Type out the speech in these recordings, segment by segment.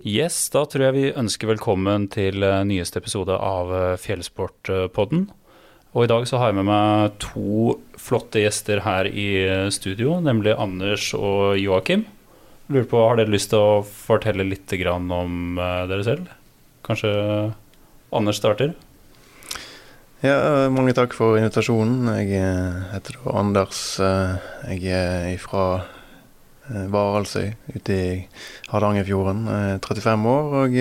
Yes, da tror jeg vi ønsker velkommen til eh, nyeste episode av eh, Fjellsportpodden. Og i dag så har jeg med meg to flotte gjester her i eh, studio, nemlig Anders og Joakim. Lurer på, Har dere lyst til å fortelle litt om dere selv? Kanskje Anders starter? Ja, mange takk for invitasjonen. Jeg heter Anders. Jeg er fra Varaldsøy ute i Hardangerfjorden. 35 år og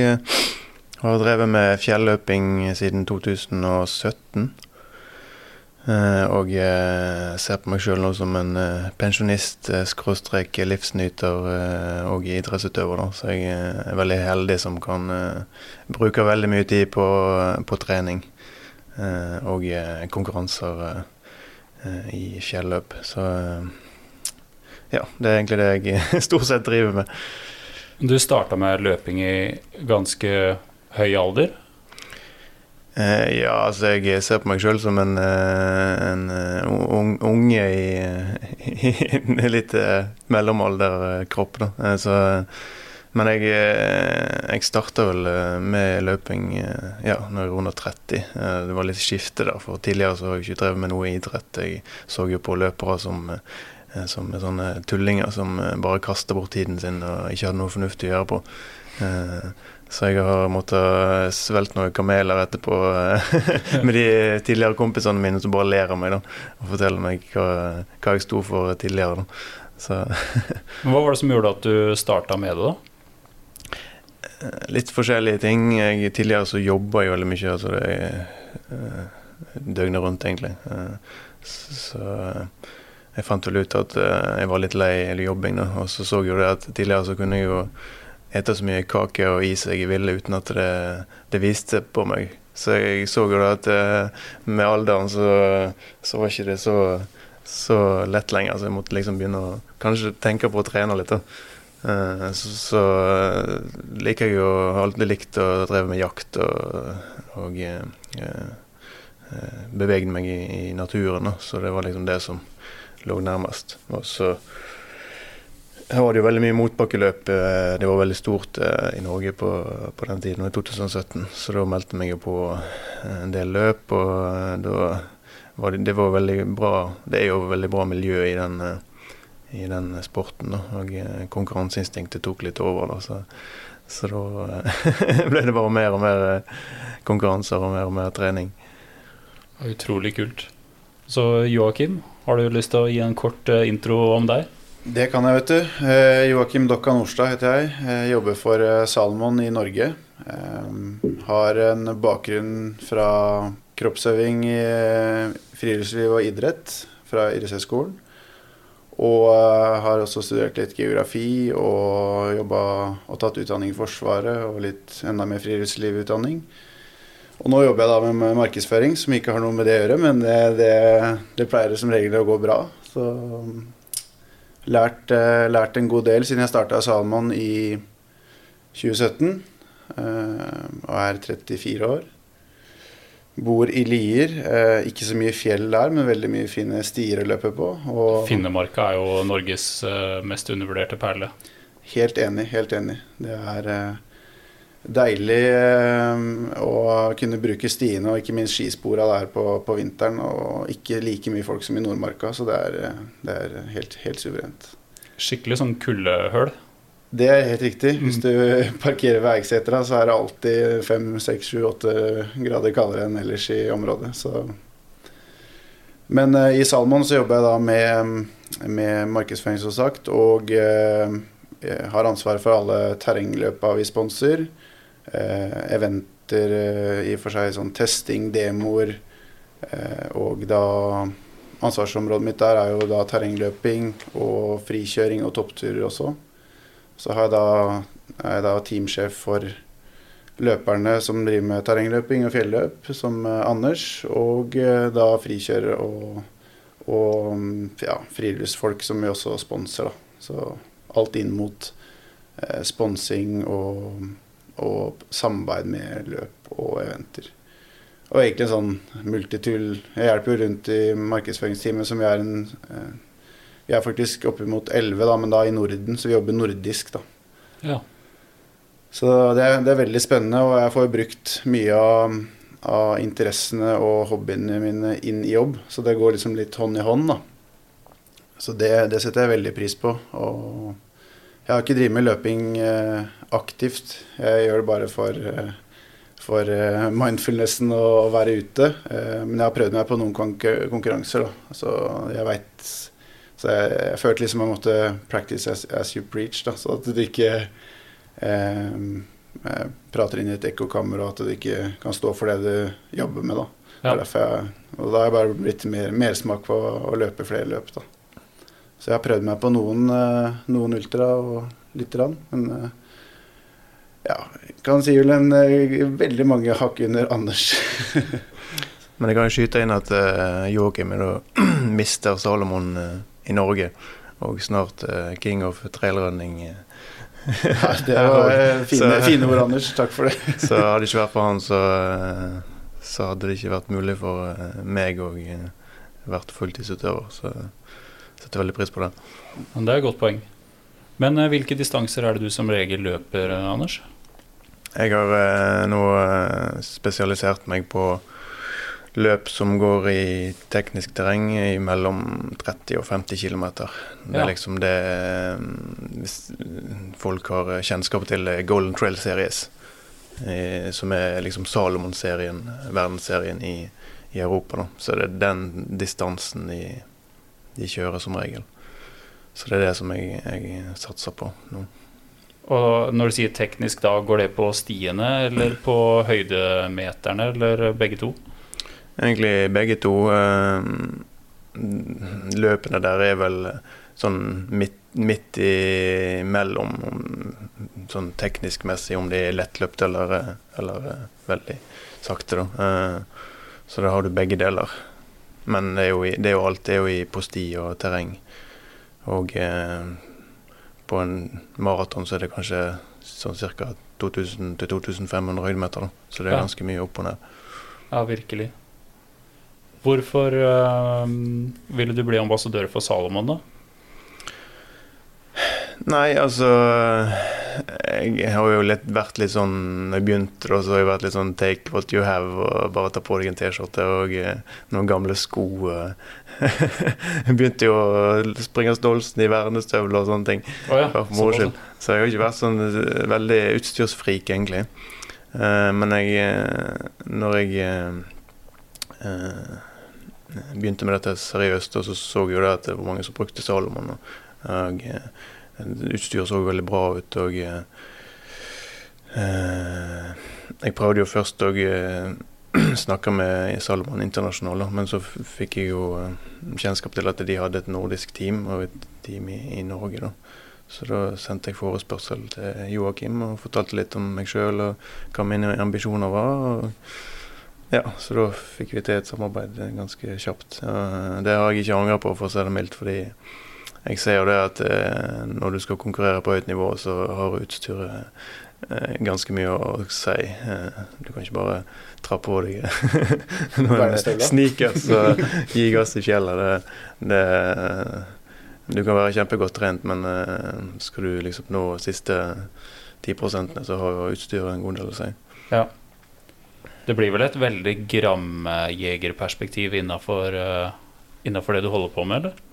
har drevet med fjelløping siden 2017. Og ser på meg sjøl nå som en pensjonist, skråstrek livsnyter og idrettsutøver. Da. Så jeg er veldig heldig som kan bruke veldig mye tid på, på trening og konkurranser i fjelløp. Så ja, det er egentlig det jeg stort sett driver med. Du starta med løping i ganske høy alder? Eh, ja, altså jeg ser på meg sjøl som en, eh, en uh, unge i, i en litt uh, mellomalderkropp, da. Så, men jeg, jeg starta vel med løping ja, når jeg var under 30. Det var litt skifte der, for tidligere så har jeg ikke drevet med noe idrett. Jeg så jo på løpere som Eh, som er sånne tullinger som eh, bare kaster bort tiden sin og ikke hadde noe fornuftig å gjøre på. Eh, så jeg har måttet svelte noen kameler etterpå med de tidligere kompisene mine som bare ler av meg da, og forteller meg hva, hva jeg sto for tidligere. da. hva var det som gjorde at du starta med det, da? Litt forskjellige ting. Jeg, tidligere så jobba jeg veldig mye. Altså det døgnet rundt, egentlig. Så jeg fant vel ut at uh, jeg var litt lei jobbing, da. Og så så jeg det at tidligere så kunne jeg jo ete så mye kake og is jeg ville uten at det, det viste på meg. Så jeg så jo da at uh, med alderen så, så, var ikke det så, så lett lenger. Så jeg måtte liksom begynne å kanskje tenke på å trene litt. da. Uh, så, så liker jeg jo alltid likt å dreve med jakt og, og beveget meg i, i naturen. Da. Så det var liksom det som lå nærmest. Og så var det jo veldig mye motbakkeløp. Eh, det var veldig stort eh, i Norge på, på den tiden, i 2017. Så da meldte jeg meg på eh, en del løp, og da var det, det var veldig bra Det er jo veldig bra miljø i den, i den sporten. Og konkurranseinstinktet tok litt over. Da, så, så da ble det bare mer og mer konkurranser og mer og mer trening. Utrolig kult. Så Joakim, har du lyst til å gi en kort eh, intro om deg? Det kan jeg, vet du. Eh, Joakim Dokka Nordstad heter jeg. jeg. Jobber for Salomon i Norge. Har en bakgrunn fra kroppsøving i friluftsliv og idrett fra idrettshøyskolen. Og har også studert litt geografi og jobba og tatt utdanning i Forsvaret og litt enda mer friluftslivutdanning. Og nå jobber jeg da med markedsføring, som ikke har noe med det å gjøre, men det, det, det pleier som regel å gå bra. Så lært, eh, lært en god del siden jeg starta Salman i 2017. Eh, og er 34 år. Bor i Lier. Eh, ikke så mye fjell der, men veldig mye fine stier å løpe på. Og Finnemarka er jo Norges mest undervurderte perle. Helt enig, helt enig. Det er deilig kunne bruke stiene og ikke minst skispora der på, på, vinteren. Og ikke like mye folk som i Nordmarka, så det er, det er helt, helt, suverent. Skikkelig sånn kuldehull? Det er helt riktig. Hvis mm. du parkerer ved Eiksetra, så er det alltid 5-6-7-8 grader kaldere enn ellers i området. Så. Men uh, i Salmon så jobber jeg da med, med markedsføring, som sagt, og uh, har ansvar for alle terrengløpa vi sponser. Eh, eventer, eh, i og for seg sånn testing, demoer. Eh, og da Ansvarsområdet mitt der er jo da terrengløping og frikjøring og toppturer også. Så jeg da, er jeg da teamsjef for løperne som driver med terrengløping og fjelløp, som Anders. Og da frikjører og, og ja, friluftsfolk som vi også sponser. Da. Så alt inn mot eh, sponsing og og samarbeid med løp og eventer. Og egentlig en sånn multitool. Jeg hjelper jo rundt i markedsføringsteamet, som vi er en eh, Vi er faktisk oppimot elleve, men da i Norden, så vi jobber nordisk, da. Ja. Så det, er- det er veldig spennende, og jeg får brukt mye av, av interessene og hobbyene mine inn i jobb. Så det går liksom litt hånd i hånd, da. Så det, det setter jeg veldig pris på. Og jeg har ikke drevet med løping eh, aktivt. Jeg gjør det bare for, eh, for eh, mindfulnessen og å være ute. Men jeg har prøvd meg på noen konkur konkurranser, da. Så jeg veit Så jeg, jeg følte liksom jeg måtte practice as, as you preach, da. Så at du ikke eh, prater inn i et ekkokammer, og at du ikke kan stå for det du jobber med, da. Ja. jeg, og da har jeg bare blitt mer mersmak på å løpe flere løp, da. Så jeg har prøvd meg på noen, eh, noen ultra og lite grann, men eh, ja, jeg kan si vel en eh, veldig mange hakk under Anders. Men jeg kan jo skyte inn at uh, Joakim er da mister Salomon uh, i Norge, og snart uh, king of trailrunning. Ja, det var fine, Så- fine ord, Anders. Takk for det. Så hadde det ikke vært for han, så, så hadde det ikke vært mulig for meg å være fulltidsutøver. Så setter veldig pris på det. Men det er et godt poeng. Men eh, hvilke distanser er det du som regel løper, eh, Anders? Jeg har eh, nå eh, spesialisert meg på løp som går i teknisk terreng i mellom 30 og 50 km. Det Ja. er liksom det Hvis folk har kjennskap til Golden Trail Series, eh, som er liksom Salomon-serien, verdensserien i, i Europa, da. Så det er den distansen de, de kjører som regel. Så det er det som jeg, jeg satser på nå. Og når du sier teknisk, da går det på stiene eller på høydemeterne, eller begge to? Egentlig begge to. eh, løpene der er vel sånn midt, midt imellom, om- sånn teknisk messig, om de er lettløpt eller, eller eh, veldig sakte, da. Eh, så da har du begge deler. Men det er jo, det er jo alt det er jo i, posti og terreng. Og eh, på en maraton så er det kanskje sånn ca. 2000-2500 høydemeter, da. Så det er ganske mye opp og ned. Ja, virkelig. Hvorfor øh, ville du bli ambassadør for Salomon, da? Nei, altså Jeg har jo litt, vært litt sånn jeg begynte, da, så har jeg vært litt sånn take what you have, og bare ta på deg en T-skjorte og eh, noen gamle sko. eh. jeg begynte jo å springe Stolsen i vernestøvler og sånne ting. Oh, ja, for moro skyld. Så jeg har ikke vært sånn eh, veldig utstyrsfrik, egentlig. Men jeg Når jeg begynte med dette seriøst, og så så jeg jo det at det var mange som brukte Salomon. Og, eh, utstyret så veldig bra ut, og eh, eh, Jeg prøvde jo først å eh, snakke med Salomon internasjonalt, men så fikk jeg jo eh, kjennskap til at de hadde et nordisk team, og et team i, i Norge. da. Så da sendte jeg forespørsel til Joakim og fortalte litt om meg sjøl og hva mine ambisjoner var. Ja, Så da fikk vi til et samarbeid ganske kjapt. Det har jeg ikke angra på, for å si det mildt. fordi jeg ser jo det at eh, når du skal konkurrere på høyt nivå, så har utstyret eh, ganske mye å si. Eh, du kan ikke bare tra på deg noen sneakers og gi gass i fjellet. Det, det, du kan være kjempegodt trent, men eh, skal du liksom nå siste 10% så har jo utstyret en god del å si. Ja. Det blir vel et veldig gramjegerperspektiv innafor uh, det du holder på med, eller?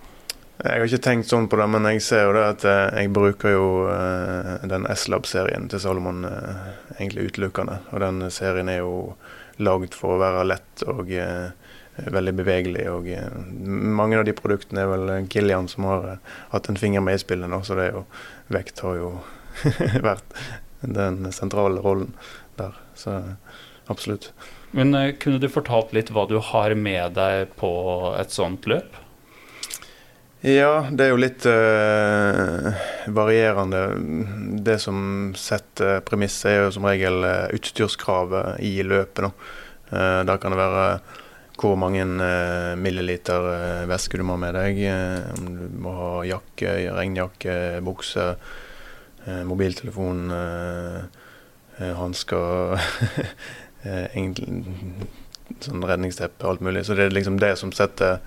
Jeg har ikke tenkt sånn på det, men jeg ser jo det at eh, jeg bruker jo eh, den S-Lab-serien til Salomon eh, egentlig utelukkende. Og den serien er jo lagd for å være lett og veldig bevegelig. Og mange av de produktene er vel Gillian som har hatt en finger med i spillet nå, så det er jo vekt har jo vært den sentrale rollen der. Så absolutt. Men kunne du fortalt litt hva du har med deg på et sånt løp? Ja, det er jo litt uh, varierende. Det som setter premisset, er jo som regel eh, utstyrskravet i løpet. Eh, da kan det være hvor mange milliliter væske du må ha med deg. om du må ha jakke, regnjakke, bukse, mobiltelefon, hansker Sånn redningsteppe, alt mulig. Så det er liksom det som setter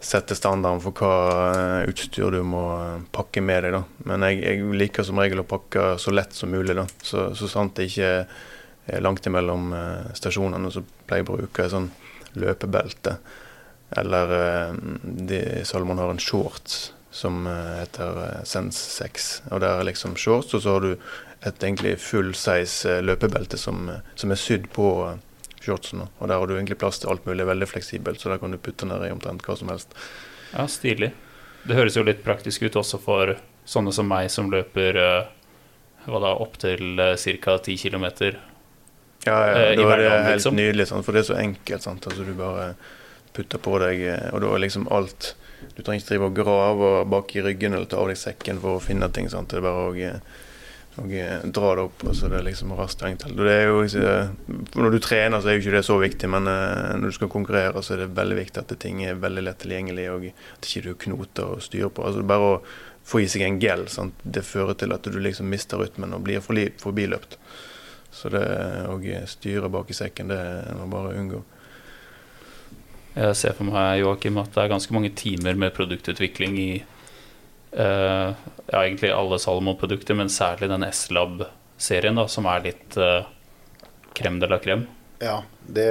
sette standarden for hva utstyr du må pakke med deg. da. Men jeg, jeg liker som regel å pakke så lett som mulig. da. Så, så sant det ikke er langt imellom stasjonene, så pleier jeg å bruke sånn løpebelte. Eller de, Salomon har en shorts som heter Sense 6. Og det er liksom shorts, og så har du et egentlig full size løpebelte som, som er sydd på shortsen. Og der har du egentlig plass til alt mulig, veldig fleksibelt, så der kan du putte ned i omtrent hva som helst. Ja, stilig. Det høres jo litt praktisk ut også for sånne som meg som løper hva da, opptil ca. 10 km. Ja, ja, da er det helt liksom. nydelig, sant? for det er så enkelt. Sant? Altså, du bare putter på deg, og da er liksom alt Du trenger ikke drive og grave bak i ryggen eller ta av deg sekken for å finne ting. Sant? Det er bare å og eh, dra det opp, og så det er liksom raskt og enkelt. Det er jo når du trener, så er jo ikke det så viktig, men eh, når du skal konkurrere, så er det veldig viktig at ting er veldig lett tilgjengelig, og at ikke du knoter og styrer på. Altså Bare å få i seg en gel, sant? det fører til at du liksom mister rytmen og blir forbiløpt. Så det å styre bak i sekken, det må bare unngå. Jeg ser for meg Joakim, at det er ganske mange timer med produktutvikling i ja, egentlig alle Salomon-produkter, men særlig den S-Lab-serien, da, som er litt uh, krem de la crème. Ja, det,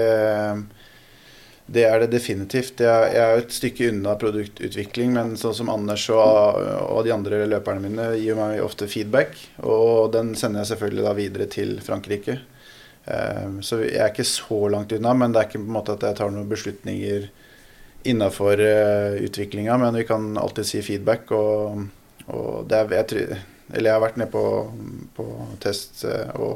det er det definitivt. Jeg, jeg er jo et stykke unna produktutvikling, men sånn som Anders og, og, de andre løperne mine gir meg ofte feedback, og den sender jeg selvfølgelig da videre til Frankrike. Um, så jeg er ikke så langt unna, men det er ikke på en måte at jeg tar noen beslutninger innafor uh, utviklinga, men vi kan alltid si feedback. Og, og er, jeg, eller jeg har vært nede på, på test- uh, og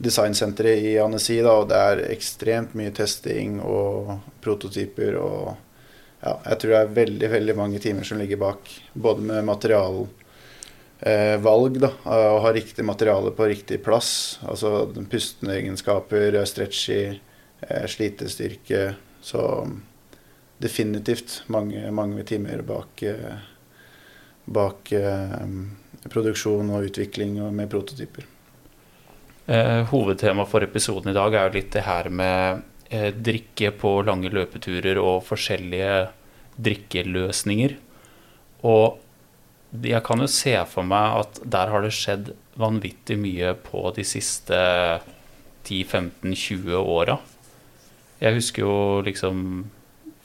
designsenteret i Annecy, og det er ekstremt mye testing og prototyper. og ja, jeg tror det er veldig veldig mange timer som ligger bak, både med materialvalg, eh, da, å ha riktig materiale på riktig plass. Altså pustende egenskaper, stretchy, eh, slitestyrke. Så definitivt mange, mange timer bak, eh, bak eh, produksjon og utvikling med prototyper. Eh, hovedtema for episoden i dag er jo litt det her med drikke på lange løpeturer og forskjellige drikkeløsninger. Og jeg kan jo se for meg at der har det skjedd vanvittig mye på de siste 10-15-20 åra. Jeg husker jo liksom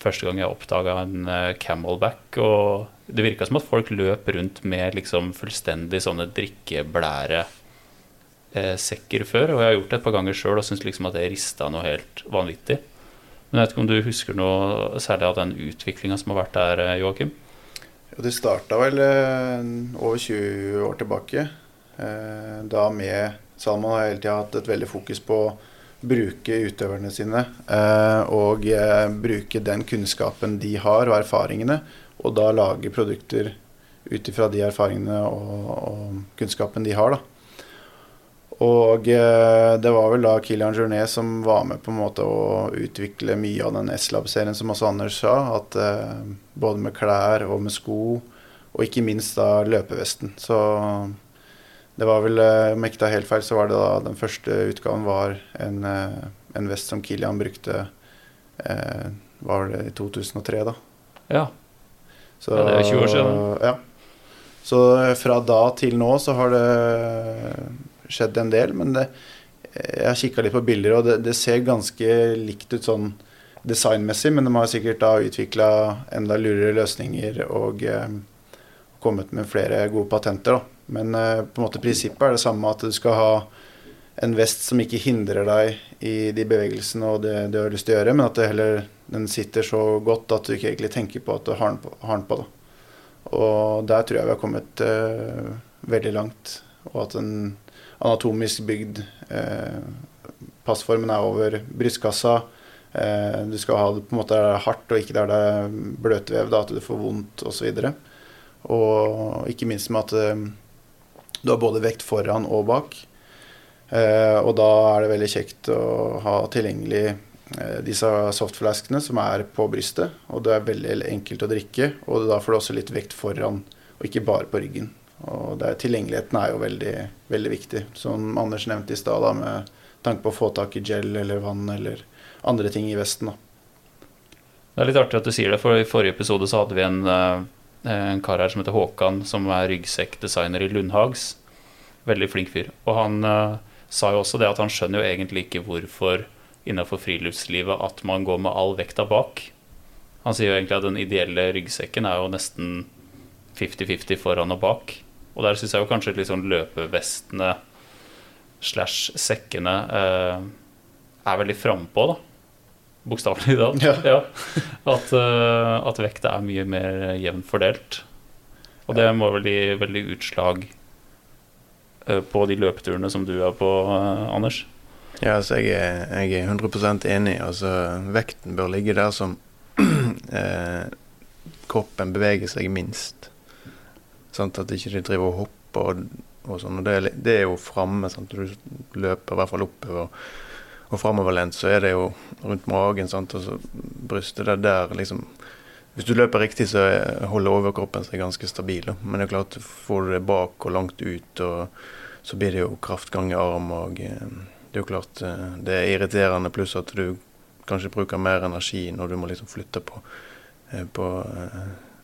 første gang jeg oppdaga en uh, camelback. Og det virka som at folk løp rundt med liksom fullstendig sånne drikkeblære uh, sekker før. Og jeg har gjort det et par ganger sjøl og syns liksom at det rista noe helt vanvittig. Men jeg vet ikke om du husker noe særlig av den utviklinga som har vært der, uh, Joakim? Jo, det starta vel over 20 år tilbake. Da med Salman har hele tida hatt et veldig fokus på bruke utøverne sine eh, og eh, bruke den kunnskapen de har og erfaringene, og da lage produkter ut ifra de erfaringene og, og, kunnskapen de har. da. Og eh, det var vel da Kilian Journet som var med på en måte å utvikle mye av den S-Lab-serien, som også Anders sa. At både med klær og med sko, og ikke minst da løpevesten. Så det var vel, eh, Om jeg ikke tar helt feil, så var det da den første utgaven var en, eh, en vest som Kilian brukte eh, Var det i 2003, da? Ja. Så, ja. Det er 20 år siden. Ja. Så fra da til nå så har det skjedd en del. Men det, jeg har kikka litt på bilder, og det, det, ser ganske likt ut sånn designmessig. Men de har sikkert da utvikla enda lurere løsninger og eh, kommet med flere gode patenter. da. Men uh, på en måte prinsippet er det samme, at du skal ha en vest som ikke hindrer deg i de bevegelsene og det du har lyst til å gjøre, men at heller, den sitter så godt at du ikke egentlig tenker på at du har den på. Har den på og der tror jeg vi har kommet uh, veldig langt. Og at en anatomisk bygd uh, passformen er over brystkassa. du skal ha det på en måte hardt og ikke der det er bløtvev, da, at du får vondt osv. Og, så og ikke minst med at du har både vekt foran og bak. Eh, og da er det veldig kjekt å ha tilgjengelig eh, disse softflaskene som er på brystet. Og det er veldig enkelt å drikke, og da får du også litt vekt foran, og ikke bare på ryggen. Og er, tilgjengeligheten er jo veldig, veldig viktig, som Anders nevnte i stad, med tanke på å få tak i gel eller vann eller andre ting i vesten. Da. Det er litt artig at du sier det, for i forrige episode så hadde vi en, eh, en kar her som heter Håkan, som er ryggsekkdesigner i Lundhags. Veldig flink fyr. Og han uh, sa jo også det at han skjønner jo egentlig ikke hvorfor innenfor friluftslivet at man går med all vekta bak. Han sier jo egentlig at den ideelle ryggsekken er jo nesten 50-50 foran og bak. Og der syns jeg jo kanskje sånn løpevestene slash sekkene uh, er veldig frampå, da. Bokstavelig talt. Ja. Ja. At, uh, at vekta er mye mer jevnt fordelt. Og det må vel gi veldig utslag uh, på de løpeturene som du er på, uh, Anders. Ja, altså jeg er, jeg er 100% enig. Altså, vekten bør ligge der som kroppen beveger seg minst. Sånn At ikke de driver og hopper og, og sånn. Og det, er det er jo framme. du løper i hvert fall oppover og framoverlent, så er det jo rundt magen. Sant? Og så brystet det er der liksom Hvis du løper riktig, så er- holder overkroppen seg ganske stabil. Men det er klart, får du det bak og langt ut, og så blir det jo kraftgang i arm og eh, det er jo klart eh, det er irriterende, pluss at du kanskje bruker mer energi når du må liksom flytte på, eh, på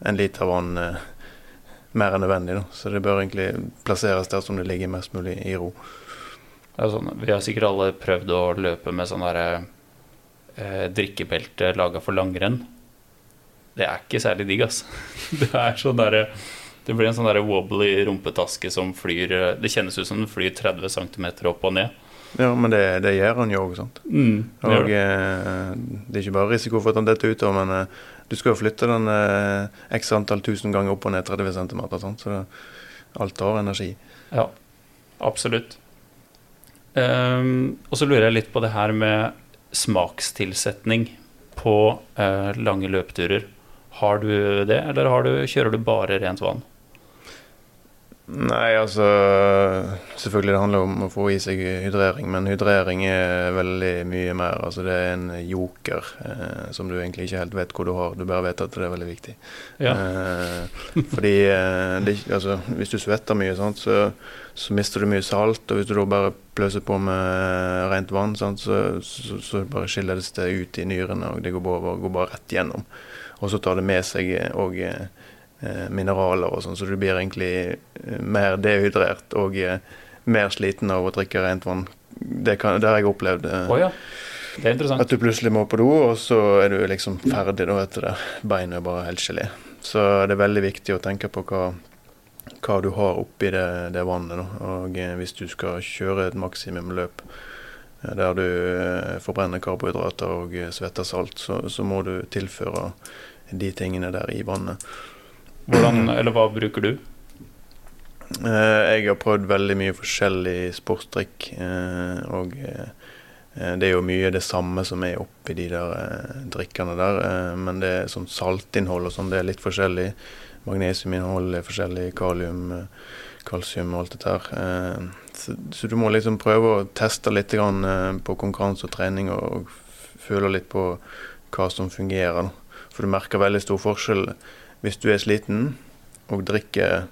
en liter vann mer enn nødvendig. Da. Så det bør egentlig plasseres der som det ligger mest mulig i ro. Sånn, vi har sikkert alle prøvd å løpe med sånn derre eh, drikkebelte laga for langrenn. Det er ikke særlig digg, altså. Det er sånn derre Det blir en sånn derre wobbly rumpetaske som flyr eh, Det kjennes ut som den flyr 30 cm opp og ned. Ja, men det, det gjør han jo òg, sant. Mm, det Og det. eh, det er ikke bare risiko for at han detter utover, men eh, du skal jo flytte den x antall tusen ganger opp og ned 30 cm, sant? så det, alt tar energi. Ja, absolutt. Ehm, og så lurer jeg litt på det her med smakstilsetning på uh, lange løpeturer. Har du det, eller du, kjører du bare rent vann? Nei, altså Selvfølgelig det handler om å få i seg hydrering, men hydrering er veldig mye mer. Altså Det er en joker eh, som du egentlig ikke helt vet hvor du har. Du bare vet at det er veldig viktig. Ja. Eh, fordi eh, det, altså, hvis du svetter mye, sant, så, så mister du mye salt. Og hvis du da bare pløser på med rent vann, sant, så, så, så bare skiller det seg ut i nyrene, og det går bare, går bare rett gjennom. Og så tar det med seg òg eh, mineraler og sånn, så du blir egentlig eh, mer dehydrert og eh, mer sliten av å drikke rent vann. Det, kan, det har jeg opplevd. Oh, ja. Det er interessant. at du plutselig må på do, og så er du liksom ferdig da etter det. Beinet er bare helt gelé. Så det er veldig viktig å tenke på hva, hva du har oppi det, det vannet. Da. Og eh, hvis du skal kjøre et maksimumløp løp der du eh, forbrenner karbohydrater og eh, svetter salt, så, så må du tilføre de tingene der i vannet. Hvordan, eller hva bruker du? Eh, jeg har prøvd veldig mye forskjellig sportsdrikk. eh, og eh, det er jo mye det samme som er oppi de der drikkene der. men det er sånn saltinnhold og sånn, det er litt forskjellig. Magnesiuminnhold er forskjellig, kalium, kalsium og alt dette her. Eh, så, du må liksom prøve å teste litt på konkurranse og trening og, føle litt på hva som fungerer. For du merker veldig stor forskjell hvis du er sliten og drikker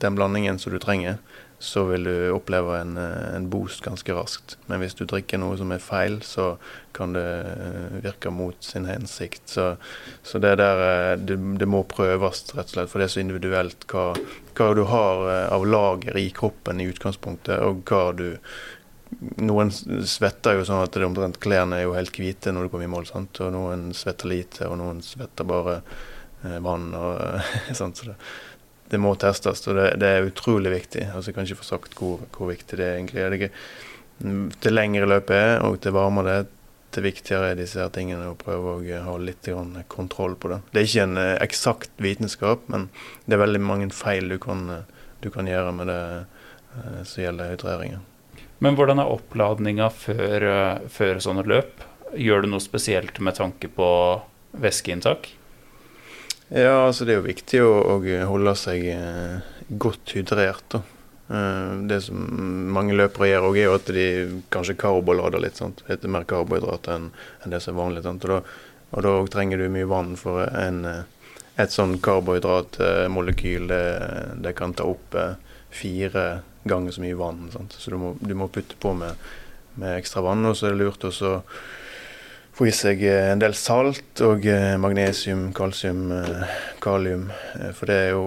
den blandingen som du trenger, så vil du oppleve en, eh, en boost ganske raskt. Men hvis du drikker noe som er feil, så kan det eh, virke mot sin hensikt. Så, så det der eh, det, det må prøves, rett og slett. For det er så individuelt hva, hva du har av lager i kroppen i utgangspunktet, og hva du Noen svetter jo sånn at det omtrent klærne er jo helt hvite når du kommer i mål, sant? og noen svetter lite, og noen svetter bare vann. og sånt. Så det, det må testes, og det, det er utrolig viktig. Altså, jeg kan ikke få sagt hvor, hvor viktig det egentlig er. Det til lengre løpet er, og til varmere det er, til viktigere er disse her tingene å prøve å ha litt kontroll på det. Det er ikke en eh, eksakt vitenskap, men det er veldig mange feil du kan, eh, du kan gjøre med det eh, som gjelder hydreringen. Men hvordan er oppladninga før, eh, før sånne løp? Gjør du noe spesielt med tanke på væskeinntak? Ja, altså det er jo viktig å, å holde seg eh, godt hydrert. da. Eh, det som mange løpere gjør, også er at de kanskje karbolader litt. sant? Litt mer karbohydrater enn enn det som er vanlig. sant? Og da, og da trenger du mye vann for en, eh, et sånn karbohydratmolekyl. Det, det kan ta opp fire ganger så mye vann. sant? Så du må, du må putte på med, med ekstra vann. Og så er det lurt også få i seg en del salt og magnesium, kalsium, kalium. For det er jo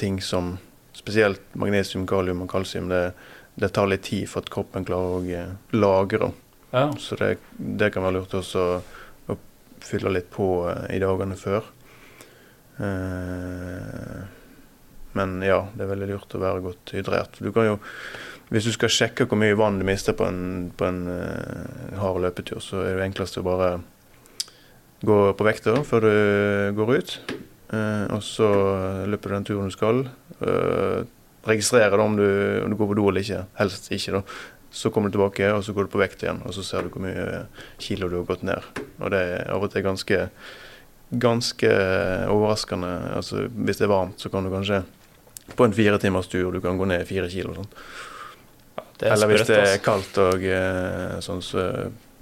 ting som Spesielt magnesium, kalium og kalsium. Det, det tar litt tid for at kroppen klarer å lagre. Ja. Så det, det, kan være lurt også å fylle litt på i dagene før. Men ja, det er veldig lurt å være godt hydrert. Du kan jo hvis du skal sjekke hvor mye vann du mister på en, på en uh, hard løpetur, så er det enklest å bare gå på vekta før du går ut. Uh, og så løper du den turen du skal. Uh, registrerer om du, om du, går på do eller ikke. Helst ikke, da. Så kommer du tilbake, og så går du på vekt igjen, og så ser du hvor mye kilo du har gått ned. Og det er av og til ganske, ganske overraskende. Altså, hvis det er varmt, så kan du kanskje på en fire timers tur du kan gå ned fire kilo. Sånn. Eller hvis det er kaldt og eh, sånn, så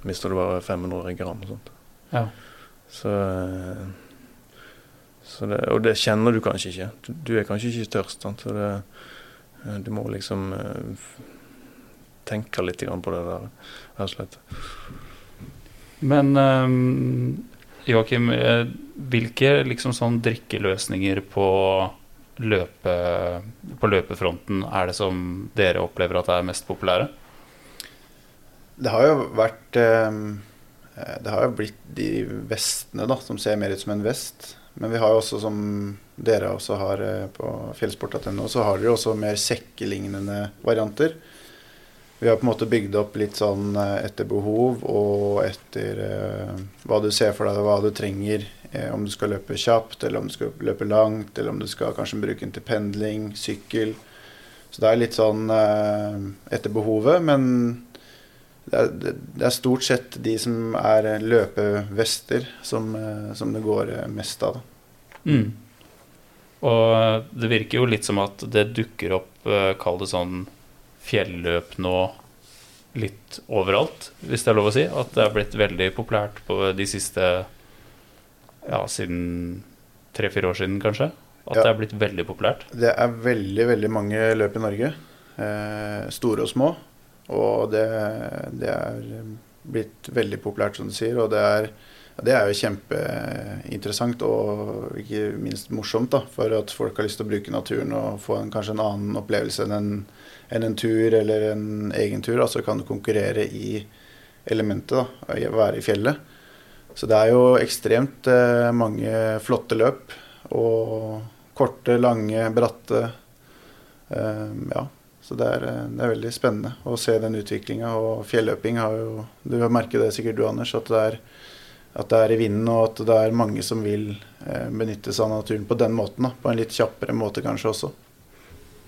mister du bare 500 gram og sånt. Ja. Så, eh, så det, og det kjenner du kanskje ikke. Du, du er kanskje ikke tørst. Sant? Så det, eh, du må liksom tenke litt på det der, rett og slett. Men um, Joakim, hvilke liksom sånn drikkeløsninger på løpe, på løpefronten er det som dere opplever at er mest populære? Det har jo vært eh, Det har jo blitt de vestene da, som ser mer ut som en vest. Men vi har jo også, som dere også har eh, på fjellsport.no, så har dere også mer sekkelignende varianter. Vi har på en måte bygd opp litt sånn eh, etter behov og etter hva du ser for deg, hva du trenger Eh, om du skal løpe kjapt, eller om du skal løpe langt, eller om du skal kanskje bruke den til pendling, sykkel. Så det er litt sånn eh, etter behovet, men det er, det er, stort sett de som er løpevester, som, eh, som det går mest av. Mm. Og det virker jo litt som at det dukker opp, kall det sånn fjelløp nå litt overalt, hvis det er lov å si. At det er blitt veldig populært på de siste årene ja, siden tre-fire år siden, kanskje? At ja. det er blitt veldig populært? Det er veldig, veldig mange løp i Norge. Eh, store og små. Og det, det, er blitt veldig populært, som du sier. Og det er, det er jo kjempeinteressant og ikke minst morsomt, da, for at folk har lyst til å bruke naturen og få en, kanskje en annen opplevelse enn en, enn en tur eller en egen tur. Altså kan du konkurrere i elementet, da, være i fjellet. Så det er jo ekstremt eh, mange flotte løp. Og korte, lange, bratte. Eh, ja. Så det er, eh, det er, veldig spennende å se den utviklinga. Og fjelløping har jo Du har merket det sikkert du, Anders, at det, er, at det er i vinden, og at det er mange som vil benytte seg av naturen på den måten. Da. På en litt kjappere måte kanskje også.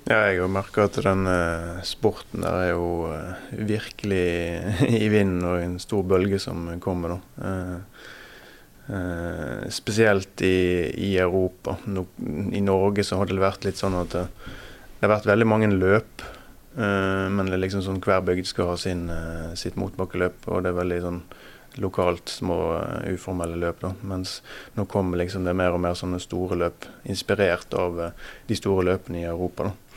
Ja, jeg har merka at den uh, sporten der er jo uh, virkelig i vinden og en stor bølge som kommer nå. Uh, spesielt i, i Europa. No, I Norge så har det vært litt sånn at det, det har vært veldig mange løp. men det er liksom sånn hver bygd skal ha sin, sitt motbakkeløp, og det er veldig sånn lokalt små uformelle løp. da, Mens nå kommer liksom det mer og mer sånne store løp, inspirert av de store løpene i Europa. da.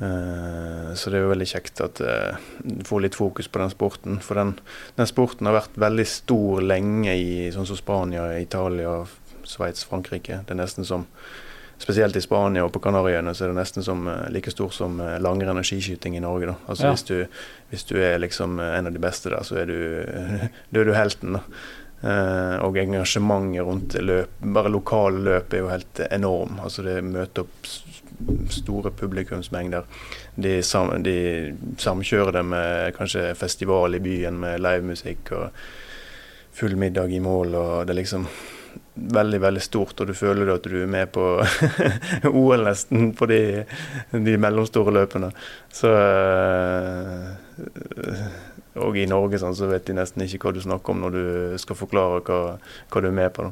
Eh, så det er jo veldig kjekt at uh, du får litt fokus på den sporten. For den, den, sporten har vært veldig stor lenge i sånn som Spania, Italia, Sveits, Frankrike. Det er nesten som Spesielt i Spania og på Kanariøyene så er det nesten som, uh, like stor som uh, langrenn og skiskyting i Norge. Da. Altså ja. hvis, du, hvis, du, er liksom en av de beste der, så er du, du, er du helten. da. og engasjementet rundt løp, bare lokale løp er jo helt enorm. Altså det møter opp store publikumsmengder. De, sam, de samkjører det med kanskje festival i byen med livemusikk og full middag i mål. og det er liksom veldig veldig stort, og du føler at du er med på OL nesten på de, de, mellomstore løpene. Så eh, Og i Norge sånn, så vet de nesten ikke hva du snakker om når du skal forklare hva, hva du er med på. Da.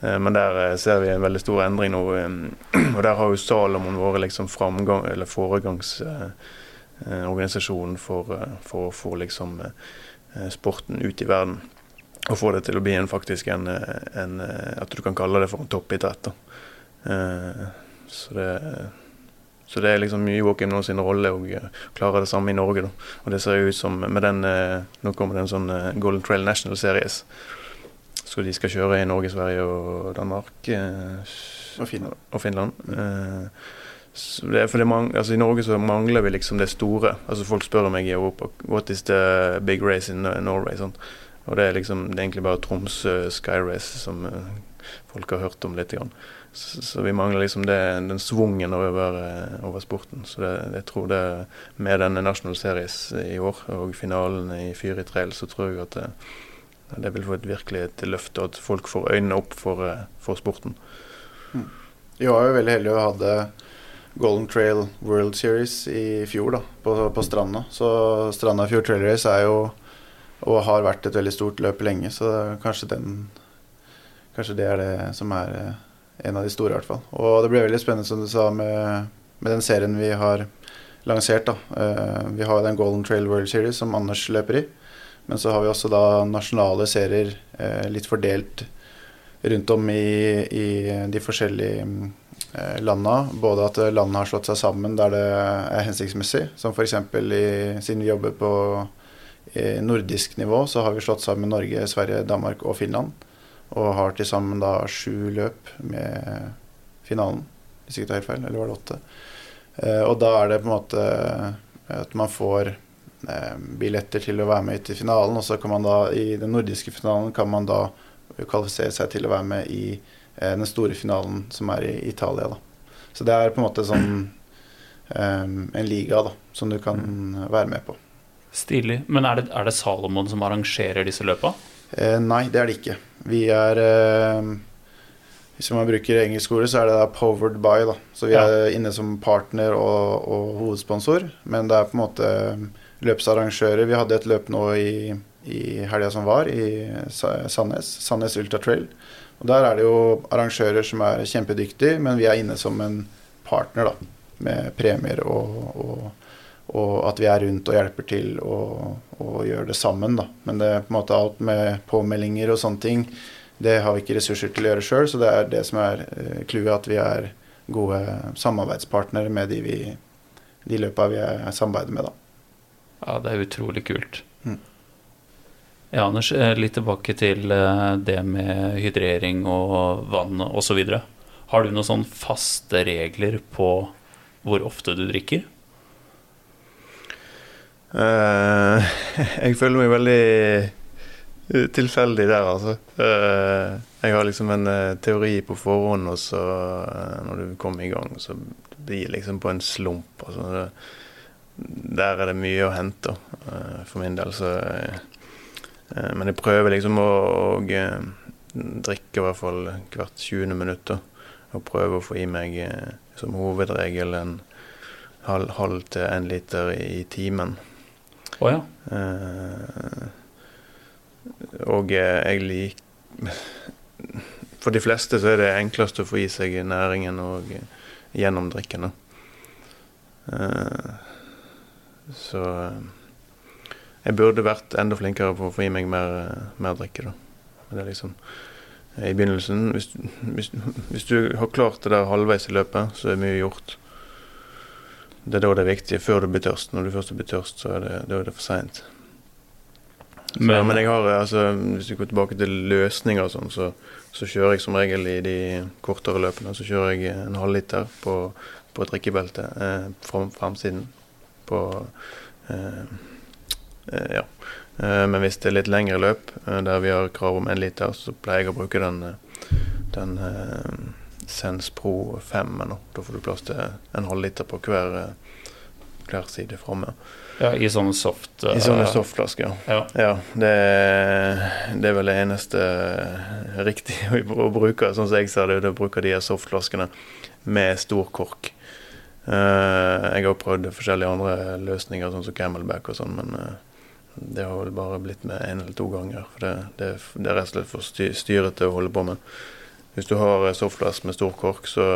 Eh, men der eh, ser vi en veldig stor endring nå. Og der har jo Salomon vært liksom framgang, eller foregangsorganisasjonen for, eh, for, å få liksom sporten ut i verden. Og få det til å bli en, faktisk en, en At du kan kalle det for en toppidrett. Så det Så det er liksom Joakim nå sin rolle å klare det samme i Norge. da. Og det ser jo ut som med den Nå kommer det en sånn Golden Trail National Series. Så de skal kjøre i Norge, Sverige og Danmark. og Finland. Og Finland. Det er fordi man, altså I Norge så mangler vi liksom det store. Altså Folk spør meg i Europa What is the big race in Norway? Sånn. Og det er liksom det er egentlig bare Tromsø Sky Race som uh, folk har hørt om litt. Grann. Så, så, vi mangler liksom det, den svungen over, over sporten. Så det, jeg tror det med denne National Series i år og finalen i Fyri Trail, så tror jeg at det, det vil få et virkelig et løft, og at folk får øynene opp for, for sporten. Mm. Vi var jo veldig heldige å ha Golden Trail World Series i fjor da, på, på Stranda. Så Stranda Fjord Trail Race er jo og har vært et veldig stort løp lenge, så kanskje, den, kanskje det er det som er eh, en av de store, i hvert fall. Og det ble veldig spennende, som du sa, med, med den serien vi har lansert. da. Uh, vi har den Golden Trail World Series som Anders løper i. Men så har vi også da nasjonale serier uh, litt fordelt rundt om i, i de forskjellige Eh, landa. Både at landene har slått seg sammen der det er hensiktsmessig. Som f.eks. siden vi jobber på nordisk nivå, så har vi slått sammen Norge, Sverige, Danmark og Finland. Og har til sammen da sju løp med finalen, hvis ikke det er helt feil. Eller var det åtte? Eh, og da er det på en måte at man får eh, billetter til å være med til finalen. Og så kan man da i den nordiske finalen kan man da kvalifisere seg til å være med i Eh, den store finalen som er i Italia. Da. Så det er på en måte sånn um, en liga da, som du kan være med på. Stilig. Men er det, er det Salomon som arrangerer disse løpa? Eh, nei, det er det ikke. Vi er eh, Hvis man bruker engelsk ord, så er det da powered by. da. Så vi ja. er inne som partner og, og, hovedsponsor. Men det er på en måte løpsarrangører. Vi hadde et løp nå i, i helga som var, i Sandnes. Sandnes Ultra Trail. Og Der er det jo arrangører som er kjempedyktige, men vi er inne som en partner da, med premier og, og, og at vi er rundt og hjelper til og, og gjør det sammen. Da. Men det er på en måte alt med påmeldinger og sånne ting, det har vi ikke ressurser til å gjøre sjøl. Så det er det som er eh, clouet, at vi er gode samarbeidspartnere med de, vi, de løpa vi samarbeider med. Da. Ja, det er utrolig kult. Mm. Ja, Anders, eh, litt tilbake til eh, det med hydrering og vann osv. Har du noen sånn faste regler på hvor ofte du drikker? Uh, jeg føler meg veldig tilfeldig der, altså. Uh, jeg har liksom en teori på forhånd, og så når du kommer i gang, så blir det liksom på en slump. Altså, det, der er det mye å hente, for min del. Så Eh, men jeg prøver liksom å, å eh, drikke i hvert fall hvert 20. minutt. Og prøve å få i meg eh, som hovedregel en halv, halv til en liter i, timen. Oh, ja. og jeg liker For de fleste så er det enklest å få i seg næringen og gjennom drikken. Så jeg burde vært enda flinkere på å få i meg mer, mer drikke. da. Det er liksom I begynnelsen hvis, hvis, hvis, du har klart det der halvveis i løpet, så er mye gjort. Det er da det er viktig, før du blir tørst. Når du først blir tørst, så er det, er det for seint. Men, men, jeg har, altså, hvis vi går tilbake til løsninger og sånn, så, så, kjører jeg som regel i de kortere løpene så kjører jeg en halvliter på, på drikkebeltet eh, fra framsiden på eh, Eh, ja. Eh, men hvis det er litt lengre løp, der vi har krav om én liter, så pleier jeg å bruke den, den Sens Pro 5. Da. får du plass til en halvliter på hver, hver side framme. Ja, I sånne soft I sånne softflasker, ja. ja det, det, er vel det eneste riktige å bruke, sånn som jeg ser det, å bruke de softflaskene med stor kork. Jeg har prøvd forskjellige andre løsninger, sånn som Camelback og sånn, men det har vel bare blitt med én eller to ganger. For det, det, det, er rett og slett for styrete å holde på med. Hvis du har softflask med stor kork, så,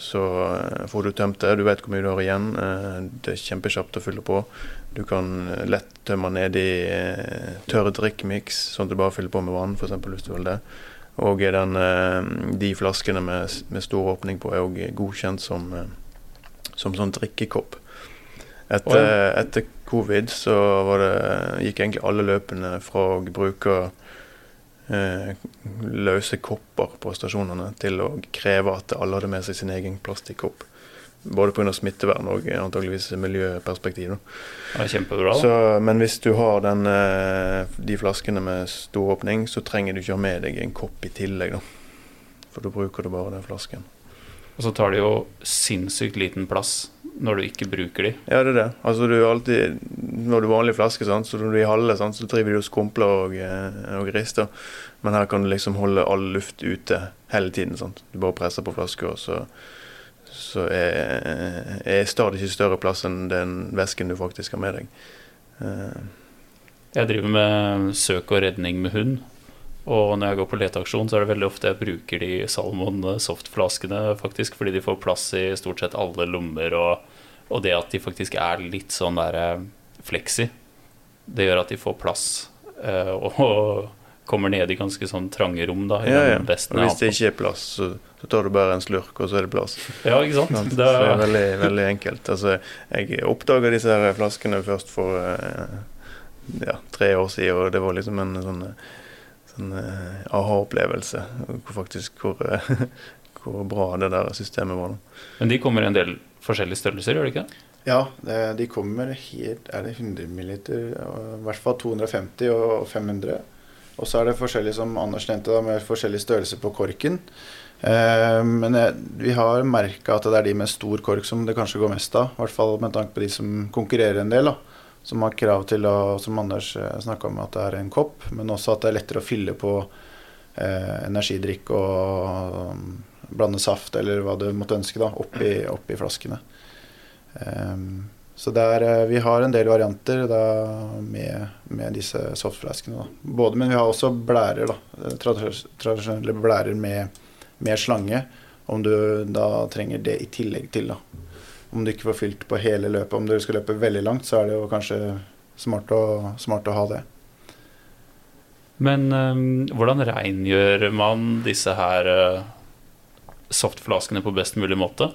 så eh, får du tømt det. Du vet hvor mye du har igjen. Eh, det er kjempekjapt å fylle på. Du kan lett tømme ned i eh, tørr drikkmiks, sånn at du bare fyller på med vann, f.eks. hvis du vil det. Og den, de flaskene med, med, stor åpning på er òg godkjent som, som sånn drikkekopp. Etter, Oi. etter covid så var det, gikk egentlig alle løpene fra å bruke eh, løse kopper på stasjonene til å kreve at alle hadde med seg sin egen plastikkopp. Både pga. smittevern og antageligvis miljøperspektiv. Er kjempebra. Så, men hvis du har den, eh, de flaskene med stor åpning, så trenger du ikke ha med deg en kopp i tillegg. da. For da bruker du bare den flasken. Og så tar de jo sinnssykt liten plass når du ikke bruker de. Ja, det er det. Altså du alltid Når du har vanlig flaske, sant, så når du er i halve, sant, så driver du og skrumpler og, eh, og rister. Men her kan du liksom holde all luft ute hele tiden. Sant? Du bare presser på flaska, og så, så er, er stadig ikke større plass enn den væsken du faktisk har med deg. Uh. Jeg driver med søk og redning med hund. Og når jeg går på leteaksjon, så er det veldig ofte jeg bruker de Salmon softflaskene, faktisk, fordi de får plass i stort sett alle lommer. Og, og det at de faktisk er litt sånn der eh, fleksi, det gjør at de får plass. eh, og, og kommer ned i ganske sånn trange rom, da. i ja, ja. Og hvis det ikke er plass, så, så tar du bare en slurk, og så er det plass. Ja, ikke sant? Det Så det er er, veldig, veldig enkelt. Altså, jeg oppdaga disse her flaskene først for eh, ja, tre år siden, og det var liksom en sånn, sånn eh, aha-opplevelse. Hvor faktisk hvor, eh, hvor bra det der systemet var. Da. men de kommer i en del forskjellige størrelser, gjør de ikke? Ja, det, de kommer helt Er det 100 milliliter? I hvert fall 250 og 500. Og så er det forskjellig, som Anders nevnte, da, med forskjellig størrelse på korken. Eh, men jeg, vi har merka at det er de med stor kork som det kanskje går mest av. I hvert fall med tanke på de som konkurrerer en del. da Som har krav til å, som Anders snakka om, at det er en kopp. Men også at det er lettere å fylle på eh, energidrikk og um, blande saft eller hva du måtte ønske da oppi, oppi flaskene. Um, så det er, eh, vi har en del varianter da, med, med disse softflaskene. Da. Både, men vi har også blærer. Da. Eh, Tradisjonelle blærer med, med slange. Om du da trenger det i tillegg til. Da. Om du ikke får fylt på hele løpet. Om du skal løpe veldig langt, så er det jo kanskje smart å, smart å ha det. Men um, hvordan rengjør man disse her uh, softflaskene på best mulig måte?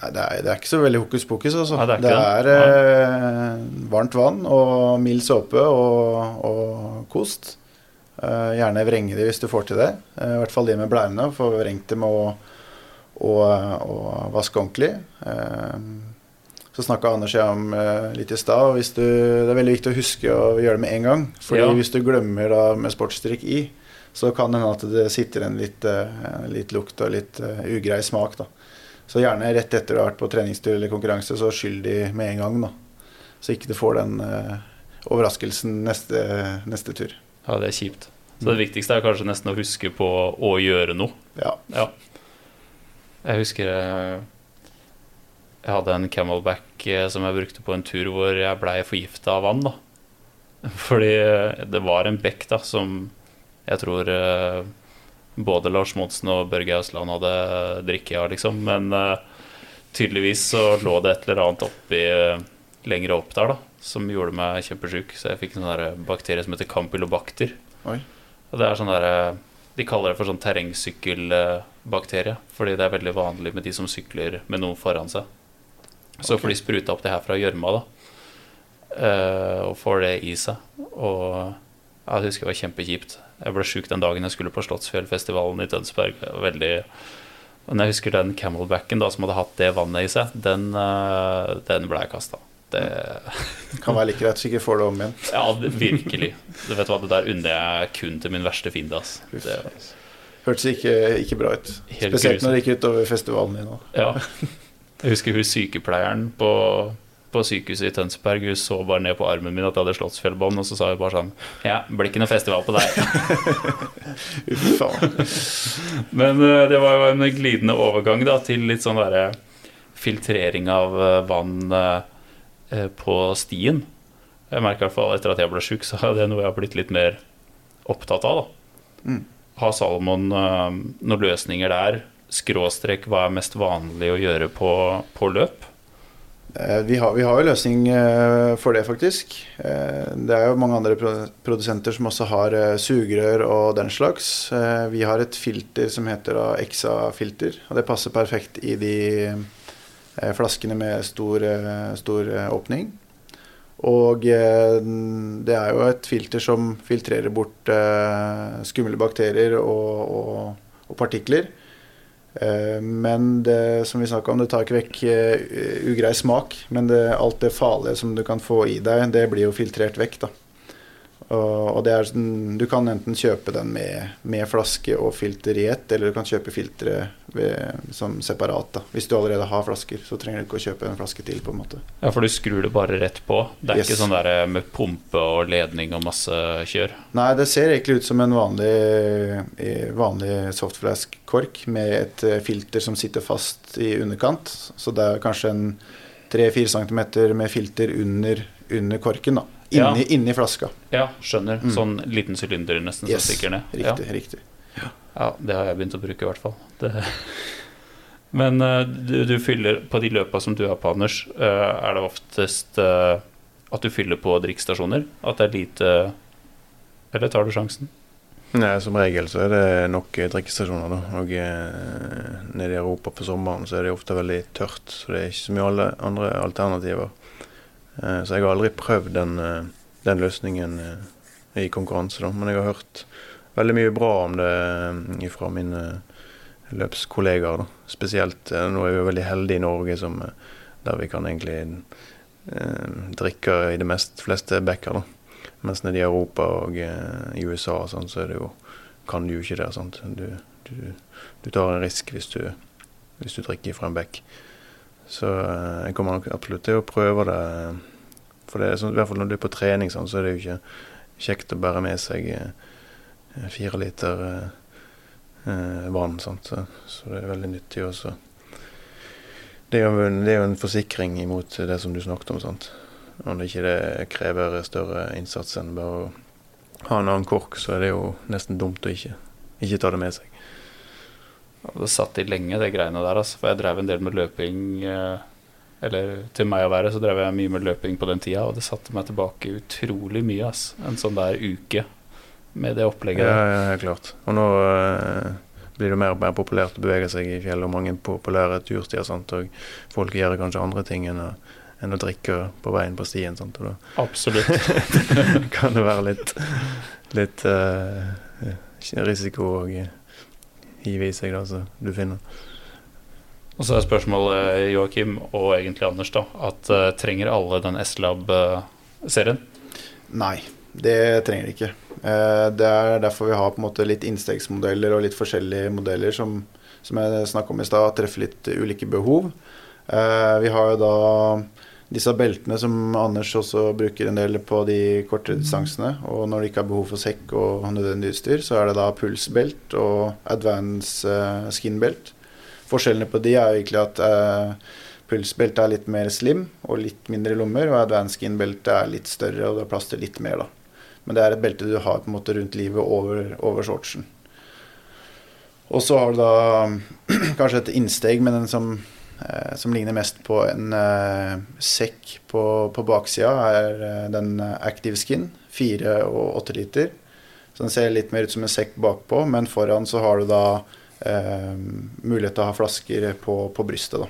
Nei, det er, det er ikke så veldig hokus pokus. Altså. Nei, det er det er, uh, varmt vann og mild såpe og, og kost. Uh, gjerne vrenge de hvis du får til det. I hvert fall de med blærene. Få vrengt dem og, og, og vaske ordentlig. Eh, så snakka Anders og jeg om eh, litt i stad. Det er veldig viktig å huske å gjøre det med en gang. Fordi Ja. hvis du glemmer da med sportsdrikk i, så kan det hende at det sitter en litt, eh, litt lukt og litt ugrei smak. da. Så gjerne rett etter du har vært på treningstur eller konkurranse, så skyld de med en gang. da. Så ikke du får den overraskelsen neste, neste tur. Ja, det er kjipt. Så det viktigste er kanskje nesten å huske på å gjøre noe. Ja. Ja. Jeg husker jeg, jeg hadde en camelback eh, som jeg brukte på en tur hvor jeg blei forgifta av vann. da. Fordi eh, det var en bekk da som jeg tror eh, både Lars Monsen og Børge Ausland hadde drikke av, liksom. Men eh, tydeligvis så lå det et eller annet oppi eh, lenger opp der da, som gjorde meg kjempesjuk. Så jeg fikk en sånn bakterie som heter campylobacter. Oi. Og det er sånn der, eh, De kaller det for sånn terrengsykkelbakterie. Fordi det er veldig vanlig med de som sykler med noen foran seg. Så okay. får de spruta opp det her fra gjørma, da. Uh, og får det i seg. Og ja, jeg husker det var kjempekjipt. Jeg ble sjuk den dagen jeg skulle på Slottsfjellfestivalen i Tønsberg. Veldig Men jeg husker den camelbacken da som hadde hatt det vannet i seg, den, uh, den ble jeg kasta. Det Kan være like greit så ikke får det om igjen. Ja, det, virkelig. Du vet hva, det der unner jeg kun til min verste fiende. Altså. Det, Hørtes ikke, ikke bra ut. Helt Spesielt grusen. når det gikk utover festivalen din òg. Ja. Jeg husker hun sykepleieren på, på sykehuset i Tønsberg Hun så bare ned på armen min at jeg hadde slottsfjellbånd, og så sa hun bare sånn Ja, blir ikke noe festival på deg. Uff faen. Men eh, det var jo en glidende overgang da til litt sånn derre filtrering av eh, vann eh, på stien. Jeg merker i hvert fall etter at jeg ble sjuk, så er det noe jeg har blitt litt mer opptatt av. da Mm. Har Salomon eh, noen løsninger der? Skråstrek, hva er mest vanlig å gjøre på, på løp? Eh, Vi har, vi har jo løsning eh, for det, faktisk. Det er jo mange andre produsenter som også har sugerør og den slags. Vi har et filter som heter Exa-filter, og det passer perfekt i de flaskene med stor, stor åpning. Og eh, det er jo et filter som filtrerer bort eh, skumle bakterier og, og, og partikler. Eh, men det som vi snakka om, det tar ikke vekk ugrei smak. Men det, alt det farlige som du kan få i deg, det blir jo filtrert vekk. da. Og, det er sånn, Du kan enten kjøpe den med, med flaske og filter i ett, eller du kan kjøpe filteret som separat. da. Hvis du allerede har flasker, så trenger du ikke å kjøpe en flaske til. på en måte. Ja, for du skrur det bare rett på. Det er Yes. ikke sånn der med pumpe og ledning og masse kjør. Nei, det ser egentlig ut som en vanlig, eh, vanlig softflask-kork med et eh, filter som sitter fast i underkant. Så det er kanskje en 3-4 cm med filter under, under korken. da. Ja. Inni, inni flaska. Ja, skjønner. Mm. Sånn liten sylinder nesten Yes, som stikker ned. Riktig. riktig. Ja. ja, det har jeg begynt å bruke i hvert fall. Det. Men eh, du, du fyller på de løpa som du har på, Anders, eh, er det oftest eh, at du fyller på drikkestasjoner? At det er lite Eller tar du sjansen? Nei, Som regel så er det nok drikkestasjoner. da, og eh, Nede i Europa på sommeren så er det ofte veldig tørt, så det er ikke så mye alle andre alternativer. Eh, så jeg har aldri prøvd den, eh, den løsningen eh, i konkurranse, da, men jeg har hørt veldig mye bra om det fra mine løpskollegaer. da. Spesielt nå er vi veldig heldige i Norge som, der vi kan egentlig eh, drikke i de mest fleste bekker. da. Mens nede i Europa og eh, i USA sånn, så jo, kan du jo ikke det. Du, du, du tar en risk hvis du, hvis du drikker fra en bekk. Så eh, jeg kommer nok absolutt til å prøve det. For det er sånn, i hvert fall når du er på trening, sånn, så er det jo ikke kjekt å bære med seg eh, fire liter eh, eh, vann. Sant? Så, så det er veldig nyttig også. Det er, jo, en- det er jo en forsikring imot det som du snakket om. sant? Om det ikke det krever større innsats enn bare å ha en annen kork, så er det jo nesten dumt å ikke, ikke ta det med seg. Ja, Det satt i lenge, det greiene der. Altså. For jeg drev en del med løping. eh, Eller til meg å være, så drev jeg mye med løping på den tida, og det satte meg tilbake utrolig mye. Altså. En sånn der uke med det opplegget. Ja, ja, helt klart. Og nå øh, blir det mer og mer populært å bevege seg i fjellet, og mange populære turstier. Sant? Og folk gjør kanskje andre ting enn å, enn å drikke på veien på stien. Sant? Og da Absolutt. kan det være litt, litt øh, risiko å hive i seg, da, så du finner. Og så er spørsmålet, Joakim og egentlig Anders, da, at uh, trenger alle den S-Lab-serien? Nei, det trenger de ikke. Uh, Det er derfor vi har på en måte litt innstegsmodeller og litt forskjellige modeller som, som jeg snakket om i stad, treffer litt ulike behov. Uh, Vi har jo da disse beltene som Anders også bruker en del på de kortere distansene. Og når de ikke har behov for sekk og nødvendig utstyr, så er det da pulsbelt og advance eh, skinbelt. Forskjellene på de er egentlig at eh, pulsbeltet er litt mer slim og litt mindre lommer, og advance skin-beltet er litt større og det er plass til litt mer. da. Men det er et belte du har på en måte rundt livet over, over shortsen. Og så har du da kanskje et innsteg med den som, som ligner mest på en eh, sekk på, på baksida, er eh, den Active Skin. 4 og 8 liter. Så den ser litt mer ut som en sekk bakpå, men foran så har du da eh, mulighet til å ha flasker på, på brystet. da.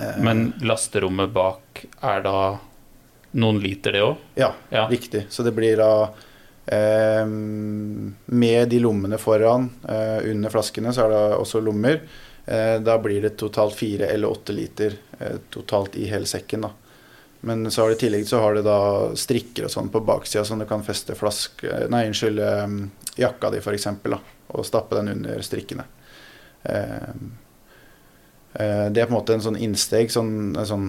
Eh, Men lasterommet bak er da noen liter, det òg? Ja, Ja. riktig. Så det blir da eh, Med de lommene foran, eh, under flaskene, så er det også lommer. Eh, da blir det totalt fire eller åtte liter eh, totalt i hele sekken. da. Men så har du i tillegg så har du da strikker og sånn på baksida som du kan feste flask, eh, nei, unnskyld, jakka di f.eks. Og stappe den under strikkene. Det er på en måte en sånn innsteg, sånn, en sånn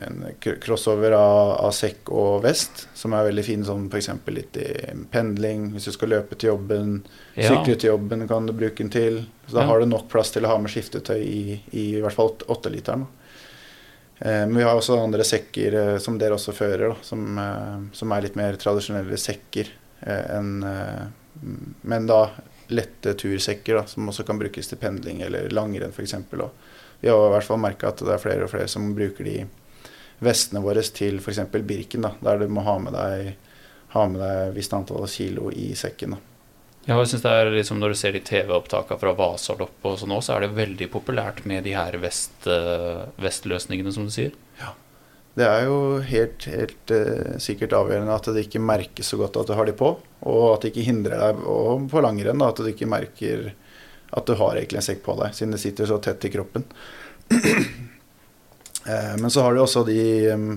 en crossover av, av sekk og vest, som er veldig fin sånn f.eks. litt i pendling. Hvis du skal løpe til jobben, Ja. sykle til jobben kan du bruke den til. Så da Ja. har du nok plass til å ha med skiftetøy i i, i hvert fall åtteliteren. Eh, men vi har også andre sekker eh, som dere også fører, da, som, eh, som er litt mer tradisjonelle sekker eh, enn eh, Men da lette tursekker da, som også kan brukes til pendling eller langrenn f.eks. Vi har i hvert fall merka at det er flere og flere som bruker de vestene våre til f.eks. Birken, da, der du må ha med deg ha med deg visst antall kilo i sekken. Da. Ja, jeg synes det er liksom Når du ser de TV-opptakene fra Vasaloppet og sånn også, så er det veldig populært med de her vest, eh, vestløsningene, som du sier. Ja. Det er jo helt, helt uh, sikkert avgjørende at det ikke merkes så godt at du har de på, og at det ikke hindrer deg og på langrenn da, at du ikke merker at du har egentlig en sekk på deg, siden det sitter så tett i kroppen. Eh, men så har du også de mm,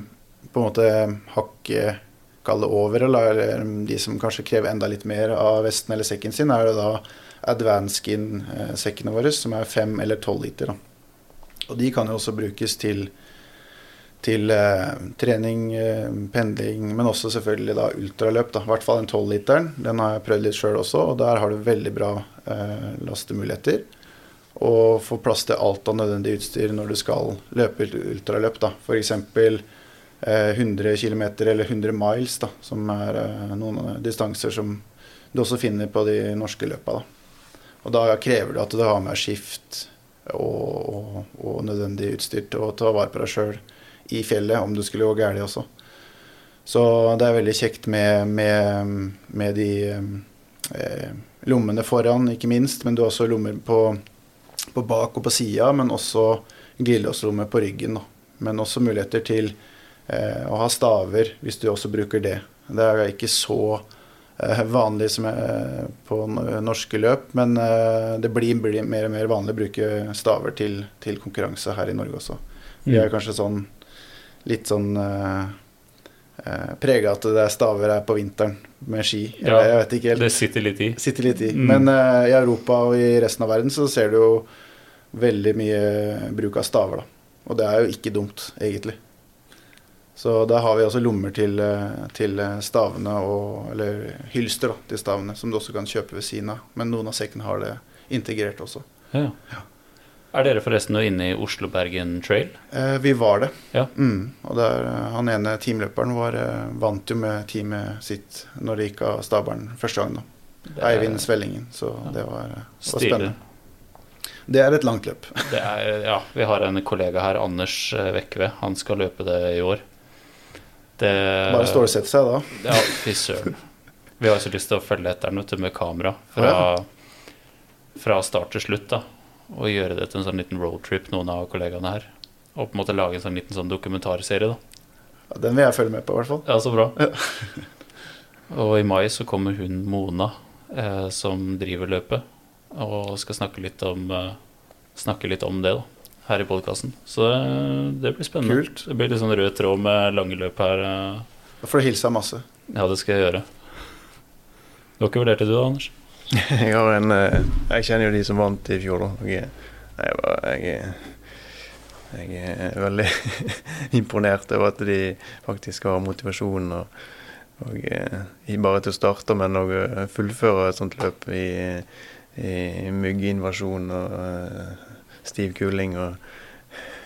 på en måte hakket Kall det over, eller, eller de som kanskje krever enda litt mer av vesten eller sekken sin, er det da advanced skin-sekkene våre, som er fem eller tolv liter. Da. Og de kan jo også brukes til til eh, trening, eh, pendling, men også selvfølgelig da ultraløp. da, I hvert fall den 12-literen. Den har jeg prøvd litt sjøl også, og der har du veldig bra eh, lastemuligheter. Og få plass til alt av nødvendig utstyr når du skal løpe ultraløp. F.eks. Eh, 100 km eller 100 miles, da, som er eh, noen distanser som du også finner på de norske løpa. da. Og da krever det at du har med skift og, og, og nødvendig utstyr til å ta vare på deg sjøl i fjellet om det skulle gå galt også. Så det er veldig kjekt med, med, med de eh, lommene foran, ikke minst. Men du har også lommer på, på bak og på sida, men også glidelåsrommet på ryggen. Da. Men også muligheter til eh, å ha staver, hvis du også bruker det. Det er ikke så eh, vanlig som er på norske løp, men eh, det blir, blir, mer og mer vanlig å bruke staver til, til konkurranse her i Norge også. Vi er mm. kanskje sånn litt sånn uh, uh, prega at det er staver her på vinteren med ski. Ja, jeg vet ikke helt. Det sitter litt i. Sitter litt i. Mm. Men uh, i Europa og i resten av verden så ser du jo veldig mye bruk av staver, da. Og det er jo ikke dumt, egentlig. Så da har vi også lommer til, til stavene, og, eller hylster da, til stavene, som du også kan kjøpe ved siden av. Men noen av sekkene har det integrert også. Ja. ja. Er dere forresten nå inne i Oslo-Bergen Trail? Eh, vi var det. Ja. Mm, og der, eh, han ene teamløperen var, eh, vant jo med teamet sitt når det gikk av stabelen første gang. da. Eivind Svellingen. Så ja. det var, eh, var spennende. Det er et langt løp. Er, ja, vi har en kollega her, Anders Vekkve. Han skal løpe det i år. Det, Bare stålsette seg da. Ja, fy søren. Vi har så lyst til å følge etter den med kamera fra, fra start til slutt. da og gjøre det til en sånn liten roadtrip, noen av kollegaene her. Og på en måte lage en sånn liten sånn dokumentarserie, da. Ja, den vil jeg følge med på, i hvert fall. Ja, så bra. Ja. og i mai så kommer hun Mona, eh, som driver løpet, og skal snakke litt om, eh, snakke litt om det, da. Her i podkasten. Så det blir spennende. Kult. Det blir litt sånn rød tråd med lange løp her. Eh. Da får du hilse masse. Ja, det skal jeg gjøre. Du har ikke vurdert det du da, Anders? jeg har en eh, Jeg kjenner jo de som vant i fjor, da. Jeg, jeg, jeg, jeg er veldig imponert over at de faktisk har motivasjon og, og ikke bare til å starte, men òg fullføre et sånt løp i, i mygginvasjon og stiv kuling. og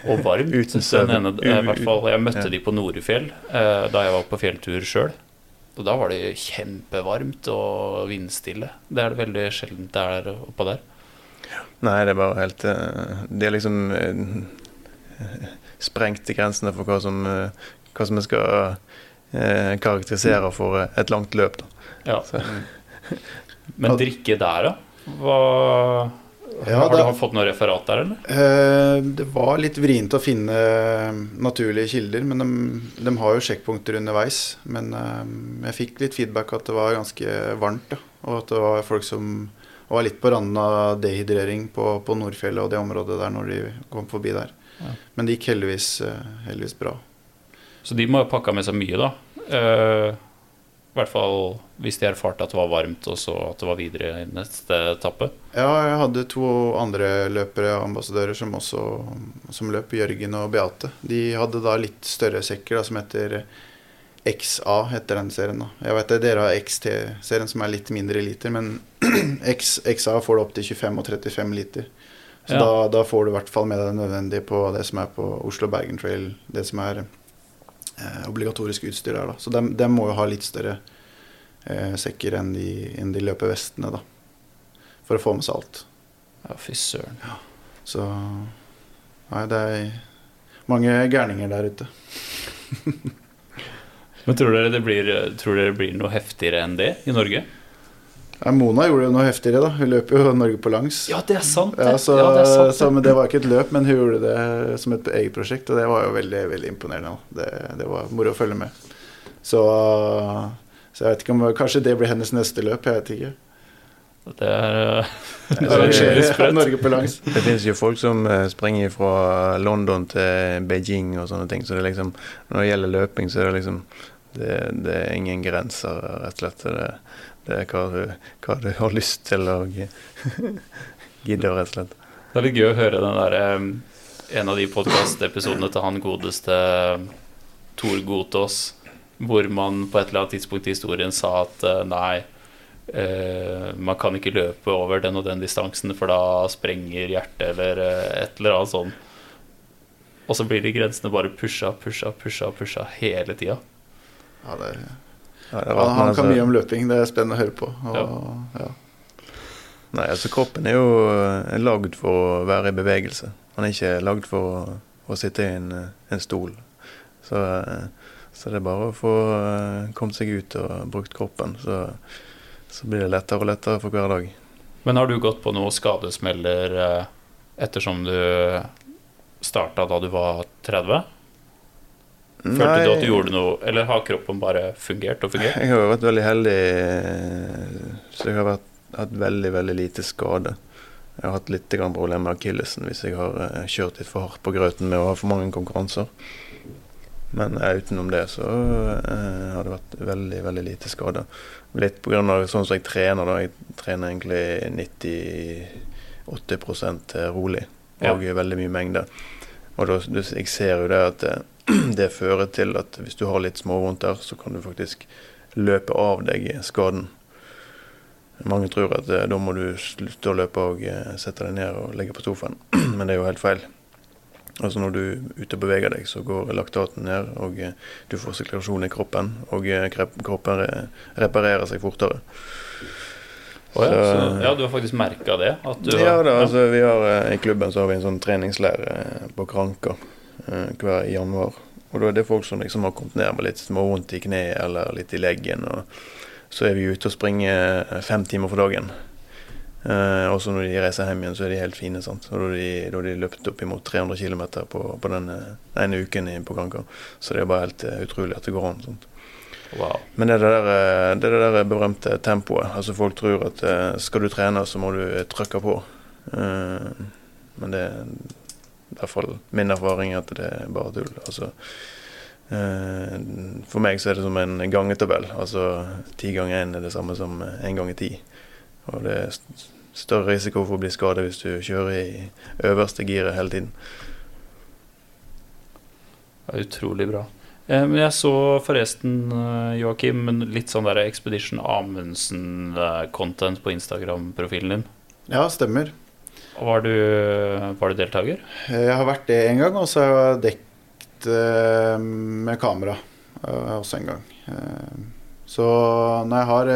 og varmt. Uten søvn. Jeg møtte de på Norefjell eh, da jeg var på fjelltur sjøl. Og da var det kjempevarmt og vindstille. Det er det veldig sjeldent det er oppå der. Nei, det er bare helt eh, De er liksom eh, sprengt grensene for hva som, eh, hva som skal karakterisere for et langt løp. Da. Ja. Men drikke der, da? Hva ja, har du fått noe referat der, eller? Eh, det var litt vrient å finne eh, naturlige kilder, men de, de har jo sjekkpunkter underveis. Men eh, jeg fikk litt feedback at det var ganske varmt, ja. og at det var folk som var litt på randen av dehydrering på, på Nordfjellet og det området der når de kom forbi der. Ja. Men det gikk heldigvis, heldigvis, bra. Så de må ha pakka med seg mye, da? Eh, i hvert fall hvis de erfarte at det var varmt, og så at det var videre i neste etappe. Ja, jeg hadde to andre løpere, ambassadører, som også som løp, Jørgen og Beate. De hadde da litt større sekker da, som heter XA, heter den serien. da. Jeg vet det, Dere har XT-serien, som er litt mindre liter, men X, XA får du opp til 25 og 35 liter. Så ja. da, da, får du i hvert fall med deg det nødvendige på det som er på Oslo-Bergen Trail, det som er eh, obligatorisk utstyr der. da. Så de, de, må jo ha litt større eh, sekker enn de, enn de løper vestene, da. For å få med seg alt. Ja, fy søren. Ja. Så Nei, det er mange gærninger der ute. Men tror dere, det blir, tror dere det blir noe heftigere enn det i Norge? Ja, Mona gjorde jo noe heftigere, da. Hun løp jo Norge på langs. Ja, det er sant. Ja, så, ja, det, er sant så, men det var ikke et løp, men hun gjorde det som et eget prosjekt, og det var jo veldig veldig imponerende. Det, det, var moro å følge med. Så, så, jeg vet ikke om Kanskje det blir hennes neste løp, jeg vet ikke. Det er, uh, Norge på langs. Det finnes jo folk som uh, springer fra London til Beijing og sånne ting, så det er liksom Når det gjelder løping, så er det liksom Det, det er ingen grenser, rett og slett. Det, det hva du, hva du, har lyst til å gidde, rett og slett. Det er litt gøy å høre den der, en av de podkastepisodene til han godeste Tor Gotaas, hvor man på et eller annet tidspunkt i historien sa at eh, nei, eh, man kan ikke løpe over den og den distansen, for da sprenger hjertet eller eh, et eller annet sånt. Og så blir de grensene bare pusha, pusha, pusha, pusha hele tida. Ja, det ja, han, han kan mye om løping. Det er spennende å høre på. Og, ja. Nei, altså Kroppen er jo eh, lagd for å være i bevegelse. Han er ikke lagd for å, å sitte i en, eh, en stol. Så, eh, så, det er bare å få kommet seg ut og brukt kroppen. Så, så, blir det lettere og lettere for hver dag. Men har du gått på noen skadesmeller ettersom du starta da du var 30? Følte Nei, du at du gjorde noe, eller har kroppen bare fungert og fungert? Jeg har vært veldig heldig, så jeg har vært, hatt veldig, veldig lite skade. Jeg har hatt litt problemer med akillesen hvis jeg har eh, kjørt litt for hardt på grøten med å ha for mange konkurranser. Men uh, utenom det så uh, har det vært veldig, veldig lite skade. Litt pga. sånn som jeg trener. da, Jeg trener egentlig 90-80 rolig og ja. veldig mye mengde. Og da, jeg ser jo det at det fører til at hvis du har litt småvondt der, så kan du faktisk løpe av deg skaden. Mange tror at eh, da må du slutte å løpe og eh, sette deg ned og legge på sofaen, men det er jo helt feil. Altså Når du er ute og beveger deg, så går laktaten ned, og eh, du får sirkulasjon i kroppen, og kroppen reparerer seg fortere. Oh, ja. Så, ja, du har faktisk merka det? ja, da, altså, vi har, I klubben så har vi en sånn treningsleir på Kranka Eh, hver januar. Og da er det folk som liksom har kommet ned med litt småvondt i kneet eller litt i leggen. og Så er vi ute og springer eh, fem timer for dagen. Eh, og så når de reiser hjem igjen, så er de helt fine. sant? Og Da har de, da de løpt opp imot 300 km på, på den ene uken på Kranka. Så det er bare helt utrolig at det går an. sant? Wow. Men det er det, der, det er det der berømte tempoet. Altså Folk tror at uh, skal du trene, så må du trykke på. Men det, er i hvert fall min erfaring er at det er bare tull. Altså, eh, for meg så er det som en gangetabell. Altså ti ganger én er det samme som én ganger ti. Og det er større risiko for å bli skadet hvis du kjører i øverste giret hele tiden. Det er utrolig bra. Eh, men jeg så forresten, eh, Joakim, litt sånn der Expedition Amundsen-content på Instagram-profilen din. Ja, stemmer. Var du, var du deltaker? Jeg har vært det en gang, og så har jeg dekt eh, med kamera eh, også en gang. Eh, så når jeg har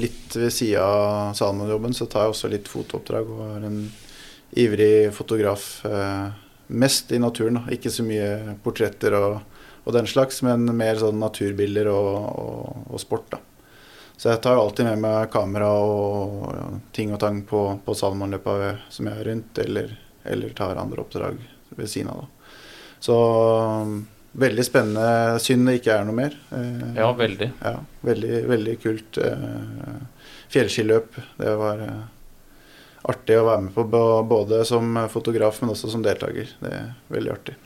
litt ved sida av Salmon-jobben, så tar jeg også litt fotooppdrag og er en ivrig fotograf. Mest i naturen, da. Ikke så mye portretter og, og, den slags, men mer sånn naturbilder og, og, og sport, da. Så jeg tar jo alltid med meg kamera og ja, ting og tang på, på Salmonløpa som jeg er rundt, eller, eller, tar andre oppdrag ved siden av. Da. Så um, veldig spennende. Synd det ikke er noe mer. Eh, ja, veldig. Ja, veldig, veldig kult eh, fjellskiløp. Det var eh, artig å være med på både som fotograf, men også som deltaker. Det er veldig artig.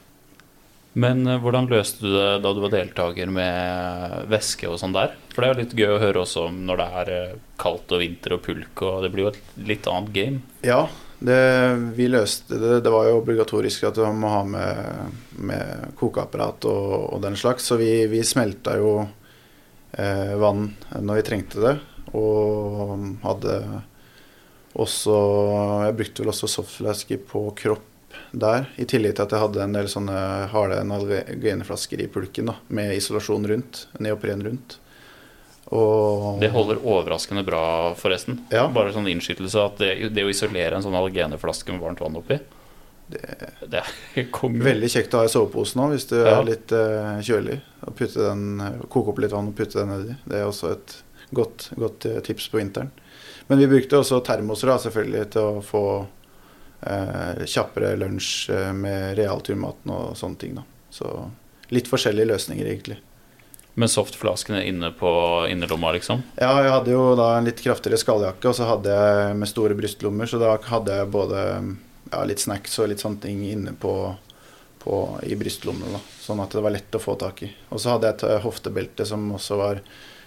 Men uh, hvordan løste du det da du var deltaker med væske og sånn der? For det er jo litt gøy å høre også om når det er uh, kaldt og vinter og pulk, og det blir jo et litt annet game. Ja, det, vi løste det. Det var jo obligatorisk at du må ha med, med kokeapparat og, og, den slags, så vi, vi smelta jo eh, vann når vi trengte det, og hadde også Jeg brukte vel også softflasker på kropp der. I tillegg til at jeg hadde en del sånne harde nalgeneflasker i pulken da, med isolasjon rundt. Neopren rundt. Og det holder overraskende bra, forresten. Ja. Bare sånn innskytelse at det, det, å isolere en sånn algeneflaske med varmt vann oppi det, det er. Veldig kjekt å ha i soveposen nå hvis du ja. er litt uh, kjølig. Og putte den, Koke opp litt vann og putte den nedi. Det er også et Godt, godt eh, tips på vinteren. Men vi brukte også termoser da, selvfølgelig til å få kjappere lunsj eh, med realturmaten og sånne ting. da. Så litt forskjellige løsninger, egentlig. Med softflaskene inne på innerlomma, liksom? Ja, jeg hadde jo da en litt kraftigere skalljakke, og så hadde jeg med store brystlommer, så da hadde jeg både ja, litt snacks og litt sånne ting inne på, på i brystlommene, da. Sånn at det var lett å få tak i. Og så hadde jeg et hoftebelte som også var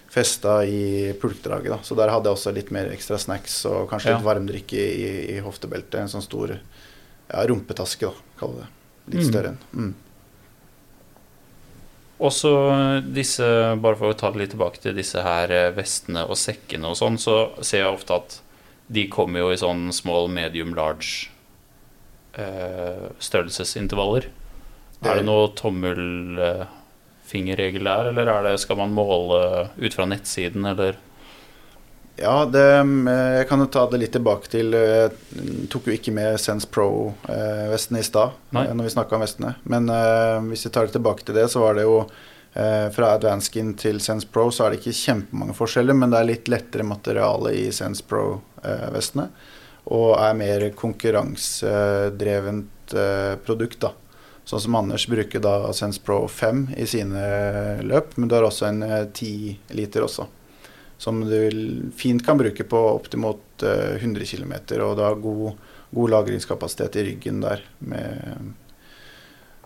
festa i pulkdraget, da. Så der hadde jeg også litt mer ekstra snacks og kanskje Ja. litt varmdrikke i, i hoftebeltet. En sånn stor ja, rumpetaske, da, kaller det. Litt Mm. større enn. Mm. Og så disse, bare for å ta det litt tilbake til disse her eh, vestene og sekkene og sånn, så ser jeg ofte at de kommer jo i sånn small, medium, large eh, størrelsesintervaller. Det- Er det noe tommelfingerregel der, eller er det, skal man måle ut fra nettsiden, eller? Ja, det, eh, jeg kan jo ta det litt tilbake til Jeg tok jo ikke med Sense Pro-vesten i stad, eh, når vi snakka om vestene. Men uh, hvis vi tar det tilbake til det, så var det jo uh, fra Advanskin til Sense Pro så er det ikke kjempemange forskjeller, men det er litt lettere materiale i Sense Pro-vestene. og er mer konkurransedrevent uh, produkt, da. Sånn som Anders bruker da Sense Pro 5 i sine løp, men du har også en eh, 10 liter også som du fint kan bruke på oppimot uh, 100 km. Og du har god, god lagringskapasitet i ryggen der. Med,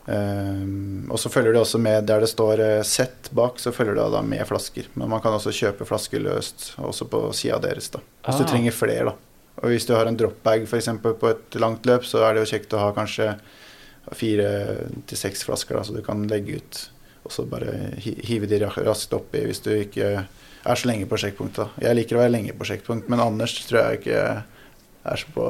um, og så følger det også med der det står uh, sett bak, så følger det da med flasker. Men man kan også kjøpe flasker løst også på sida deres, da. Hvis Ah. du trenger flere, da. Og hvis du har en dropbag f.eks. på et langt løp, så er det jo kjekt å ha kanskje fire til seks flasker, da, så du kan legge ut. Og så bare hive de raskt oppi hvis du ikke er så lenge på sjekkpunkt. Jeg liker å være lenge på sjekkpunkt, men Anders tror jeg ikke er så, på,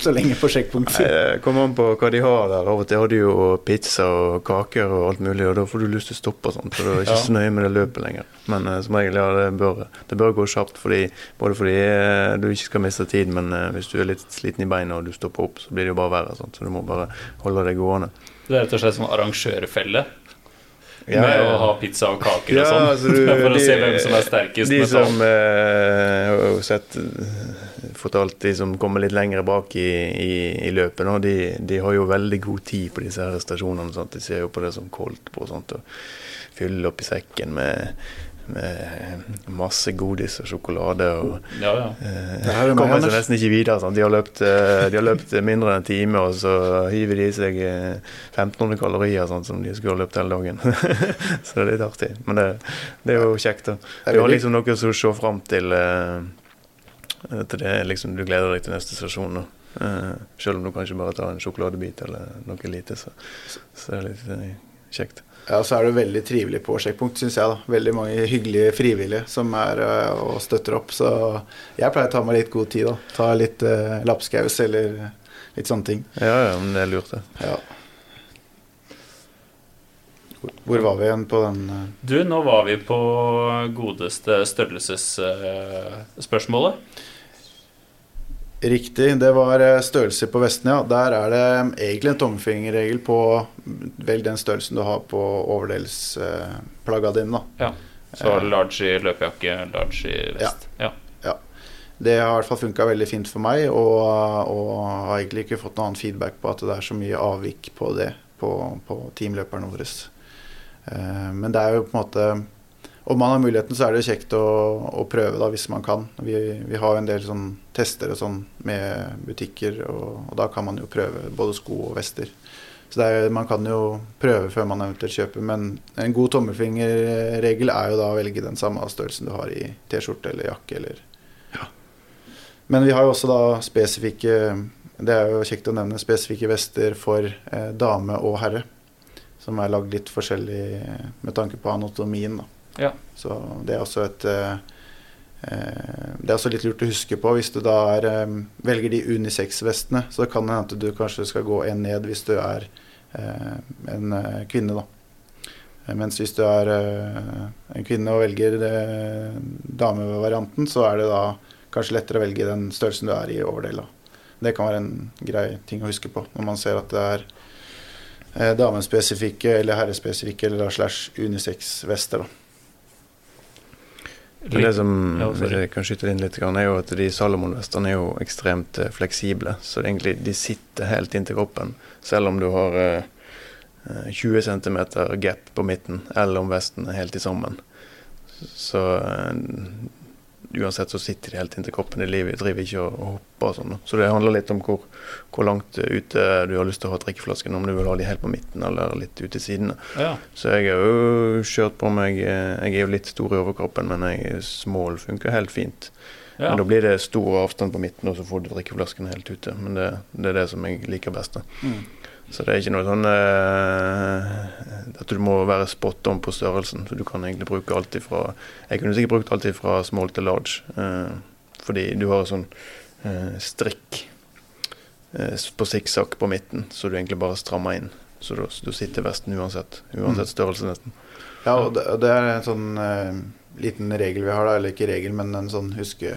så lenge på sjekkpunktet. Nei, Det kommer an på hva de har der. Av og til har de jo pizza og kaker og alt mulig, og da får du lyst til å stoppe og sånt. For du er ikke Ja. så nøye med det løpet lenger. Men eh, som regel, ja, det bør, det bør gå kjapt. Fordi, både fordi eh, du ikke skal miste tid, men eh, hvis du er litt sliten i beina og du stopper opp, så blir det jo bare verre. Sånt. Så du må bare holde deg gående. Det er rett og slett sånn arrangørfelle Ja, med å ha pizza og kaker Ja, og sånn. altså for å de- se hvem som er sterkest. De med som eh, har sett fortalt de som kommer litt lenger bak i, i, i løpet, nå, de, de har jo veldig god tid på disse her stasjonene. Sant? De ser jo på det som koldt på sånt, og fyller opp i sekken med, med masse godis og sjokolade. og Ja, ja. eh, er kommer seg nesten ikke videre. Sant? De, har løpt, eh, de har løpt mindre enn en time, og så hiver de i seg eh, 1500 kalorier sant, som de skulle ha løpt hele dagen. så det er litt artig. Men det, det er jo kjekt. da. Du har liksom noe å se fram til. eh, til det er liksom Du gleder deg til neste stasjon. da. uh, selv om du kanskje bare tar en sjokoladebit eller noe lite, så, så er det litt uh, kjekt. Ja, så er det veldig trivelig på sjekkpunkt, syns jeg. da. Veldig mange hyggelige frivillige som er uh, og støtter opp. Så jeg pleier å ta meg litt god tid. da. Ta litt uh, lapskaus eller litt sånne ting. Ja, ja, men det er lurt, det. Ja. Hvor- var vi igjen på den? Du, nå var vi på godeste størrelsesspørsmålet. Riktig. Det var eh, størrelse på vestene, ja. Der er det egentlig en tommelfingerregel på vel den størrelsen du har på overdelsplagga dine. da. Så large i løpejakke, large i vest. Ja. Det har i hvert fall funka veldig fint for meg, og, og har egentlig ikke fått noen annen feedback på at det er så mye avvik på det på, på teamløperne våre. Eh, men det er jo på en måte Om man har muligheten, så er det kjekt å, å prøve, da, hvis man kan. Vi, vi har jo en del sånn tester og sånn med butikker, og, og da kan man jo prøve både sko og vester. Så er, man kan jo prøve før man eventuelt kjøper, men en god tommelfingerregel er jo da å velge den samme størrelsen du har i T-skjorte eller jakke eller men vi har jo også da spesifikke Det er jo kjekt å nevne spesifikke vester for eh, dame og herre. Som er lagd litt forskjellig med tanke på anatomien. Da. Ja. Så det er også et eh, eh, Det er også litt lurt å huske på hvis du da er, eh, velger de unisex-vestene. Så kan det hende at du kanskje skal gå en ned hvis du er en kvinne, da. Mens hvis du er en kvinne og velger damevarianten, så er det da kanskje lettere å velge den størrelsen du er i overdel. Det kan være en grei ting å huske på når man ser at det er damespesifikke eller herrespesifikke eller slash unisex-vester. da. Men det som Ja, jeg kan skyte inn litt, er jo at de Salomon-vestene er jo ekstremt eh, fleksible. Så det egentlig, de sitter helt inntil kroppen. Selv om du har eh, eh, 20 cm gap på midten, eller om vesten er helt i sammen. Så eh, uansett så sitter de helt inntil kroppen. i livet, driver ikke og, og hopper og sånn. Så det handler litt om hvor, hvor langt ute du har lyst til å ha drikkeflasken. Om du vil ha de helt på midten eller litt ute i sidene. Ja. Så jeg har jo kjørt på meg eh, Jeg er jo litt stor i overkroppen, men jeg, small funker helt fint. ja. Men da blir det stor avstand på midten, og så får du drikkeflasken helt ute. Men det, det er det som jeg liker best. da. Mm. Så det er ikke noe sånn eh, at du må være spot on på størrelsen. Så du kan egentlig bruke alt ifra Jeg kunne sikkert brukt alt ifra small til large, eh, fordi du har sånn eh, strikk eh, på sikksakk på midten, så du egentlig bare strammer inn. Så du, du sitter vesten uansett. Uansett størrelse, nesten. Ja, og det, det er en sånn eh, liten regel vi har, da. Eller ikke regel, men en sånn huske,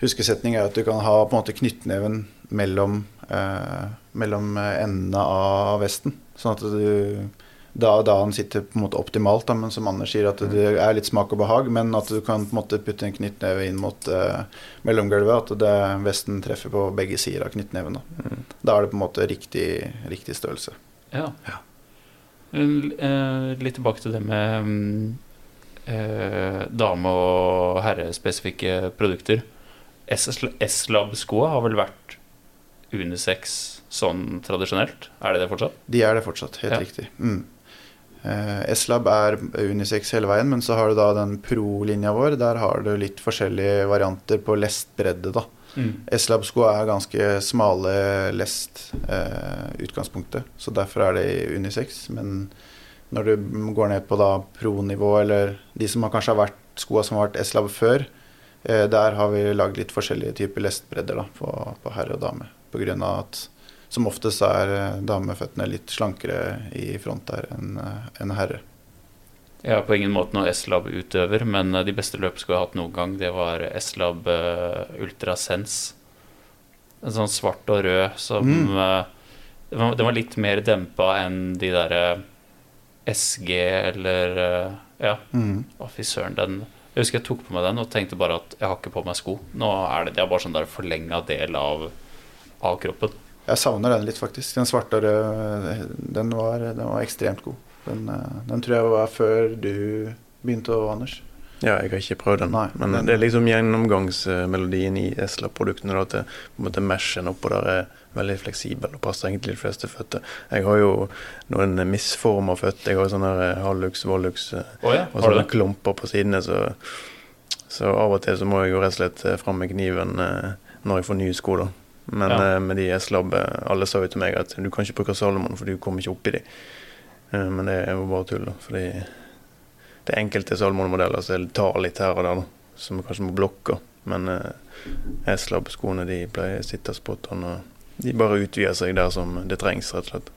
huskesetning er at du kan ha på en måte knyttneven mellom, eh, mellom endene av vesten. Sånn at du da, da han sitter på en måte optimalt, da, men som Anders sier, at det er litt smak og behag. Men at du kan på en måte putte en knyttneve inn mot eh, mellomgulvet. At det, vesten treffer på begge sider av knyttneven. Da. da er det på en måte riktig, riktig størrelse. Ja. Ja. L- eh, Litt tilbake til det med mm, eh, dame- og herrespesifikke produkter. S-Lab-skoa har vel vært unisex sånn tradisjonelt? Er det det fortsatt? De er det fortsatt, helt Ja. riktig. Mm. Eh, S-Lab er unisex hele veien, men så har du da den pro-linja vår. Der har du litt forskjellige varianter på lestbredde, da. S-Lab-sko er ganske smale lest eh, utgangspunktet, så derfor er det unisex. Men når du går ned på da pro-nivå, eller de som har kanskje har vært skoa som har vært S-Lab før, eh, der har vi lagd litt forskjellige typer lestbredder da, på, på herre og dame. Av at som oftest er eh, dameføttene litt slankere i front der enn en herre. Jeg er på ingen måte noen S-Lab-utøver, men eh, de beste løpeskoene jeg har hatt noen gang, det var S-Lab Ultrasense Ultra Sense. En sånn svart og rød som Mm. eh, den, var, litt mer dempa enn de derre SG eller eh, Ja, Mm. å fy søren, den Jeg husker jeg tok på meg den og tenkte bare at jeg har ikke på meg sko. Nå er det, det er bare sånn der forlenga del av, av kroppen. Jeg savner den litt, faktisk. Den svarte og røde, den var, den var ekstremt god. Den, eh, den tror jeg var før du begynte, å, Anders. Ja, jeg har ikke prøvd den. Nei, men den- det er liksom gjennomgangsmelodien i Esla-produktene. At det, på en måte meshen oppå der er veldig fleksibel og passer egentlig de fleste føtter. Jeg har jo noen misforma føtter. Jeg har sånne her hallux, vollux oh, ja, og sånne klumper på sidene. Så, så av og til så må jeg jo rett og slett eh, fram med kniven eh, når jeg får nye sko. da. Men Ja. eh, med de Eslab, eh, alle sa jo til meg at du kan ikke bruke Salomon, for du kommer ikke opp i de. Eh, Men det er jo bare tull, da. Fordi det er enkelte Salomon-modeller som tar litt her og der, da, som kanskje må blokke. Men S-lab-skoene de pleier å sitte spot on, og de bare utvider seg der som det trengs, rett og slett.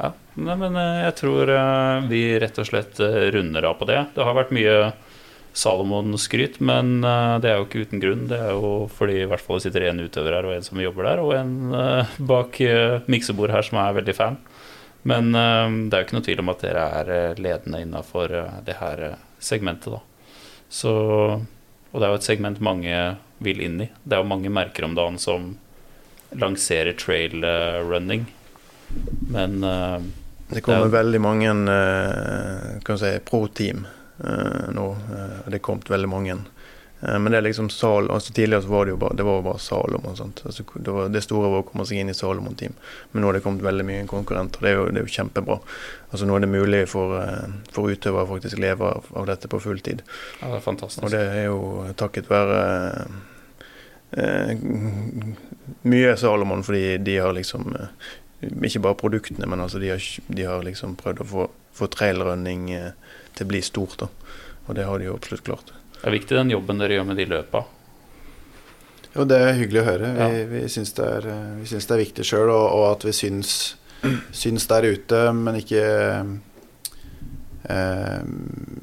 Ja, Nei, men eh, jeg tror eh, vi rett og slett eh, runder av på det. Det har vært mye Salomon-skryt, men eh, det er jo ikke uten grunn. Det er jo fordi i hvert fall sitter en utøver her og en som jobber der, og en eh, bak miksebord her som er veldig fan. Men eh, det er jo ikke noe tvil om at dere er eh, ledende innafor det her eh, segmentet, da. Så Og det er jo et segment mange vil inn i. Det er jo mange merker om dagen som lanserer trail eh, running, men eh, Det kommer Det er- veldig mange eh, kan si, pro-team eh, nå. Eh, det er kommet veldig mange. Eh, men det er liksom Sal, altså Tidligere så var det jo bare, det var bare Salomon. Sant? Altså, det, var, det store var å komme seg inn i Salomon-team. Men nå har det kommet veldig mye konkurrenter. Det er jo, det er jo kjempebra. Altså Nå er det mulig for, eh, for utøvere faktisk leve av, av dette på fulltid. ja, det er fantastisk. Og det er jo takket være eh, mye Salomon, fordi de har liksom eh, Ikke bare produktene, men altså de har, de har liksom prøvd å få, få trailrunning eh, til blir stort. da. Og det har de jo absolutt klart. Det er viktig den jobben dere gjør med de løpa. Jo, det er hyggelig å høre. Vi, Ja. vi syns det, vi syns det er viktig sjøl, og, og at vi syns, syns der ute, men ikke eh,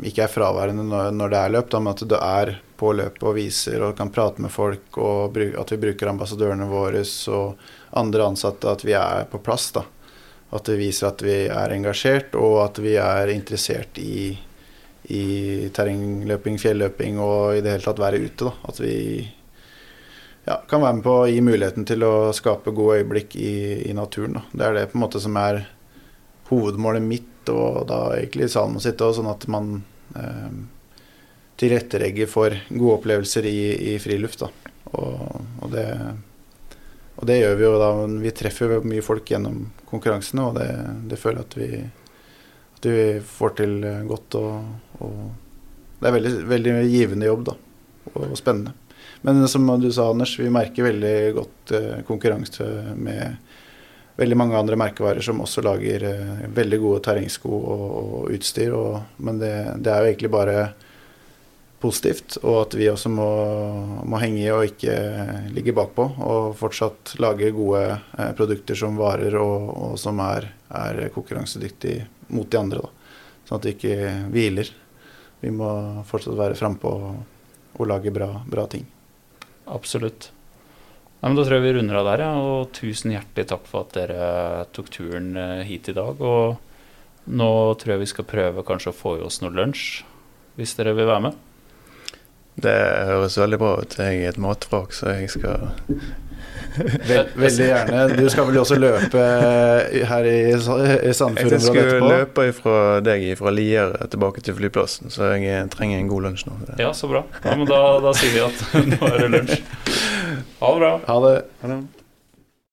ikke er fraværende når, når det er løp, da, men at du er på løpet og viser og kan prate med folk, og bruk, at vi bruker ambassadørene våre og andre ansatte, at vi er på plass. da. At det viser at vi er engasjert, og at vi er interessert i, i terrengløping, fjelløping og i det hele tatt være ute. da, At vi ja, kan være med på å gi muligheten til å skape gode øyeblikk i, i naturen. Da. Det er det på en måte som er hovedmålet mitt og da egentlig Salmo sitt òg, sånn at man eh, tilrettelegger for gode opplevelser i, i friluft. Da. Og, og, det, og, det, gjør vi jo da. Vi treffer jo mye folk gjennom konkurransene, og det, det føler jeg at vi, at vi får til godt. Og, og det er veldig, veldig givende jobb da, og spennende. Men som du sa, Anders, vi merker veldig godt eh, konkurranse med veldig mange andre merkevarer som også lager eh, veldig gode terrengsko og, og utstyr. Og, men det, det, er jo egentlig bare positivt, og at vi også må, må henge i og ikke ligge bakpå. Og fortsatt lage gode eh, produkter som varer og, og som er, er konkurransedyktig mot de andre. Sånn at vi ikke hviler. Vi må fortsatt være frampå og, og lage bra, bra ting. Absolutt. Nei, da tror jeg vi runder av der, ja. Og tusen hjertelig takk for at dere tok turen eh, hit i dag. Og nå tror jeg vi skal prøve kanskje å få i oss noe lunsj, hvis dere vil være med. Det høres veldig bra ut. Jeg er et matvrak, så jeg skal Vel, veldig gjerne. Du skal vel også løpe her i, i etterpå? Jeg skal løpe fra deg fra Lier tilbake til flyplassen, så jeg trenger en god lunsj nå. Ja, så bra. Ja, men da, da sier vi at nå er det lunsj. Ha det bra. Ha det. Ha det.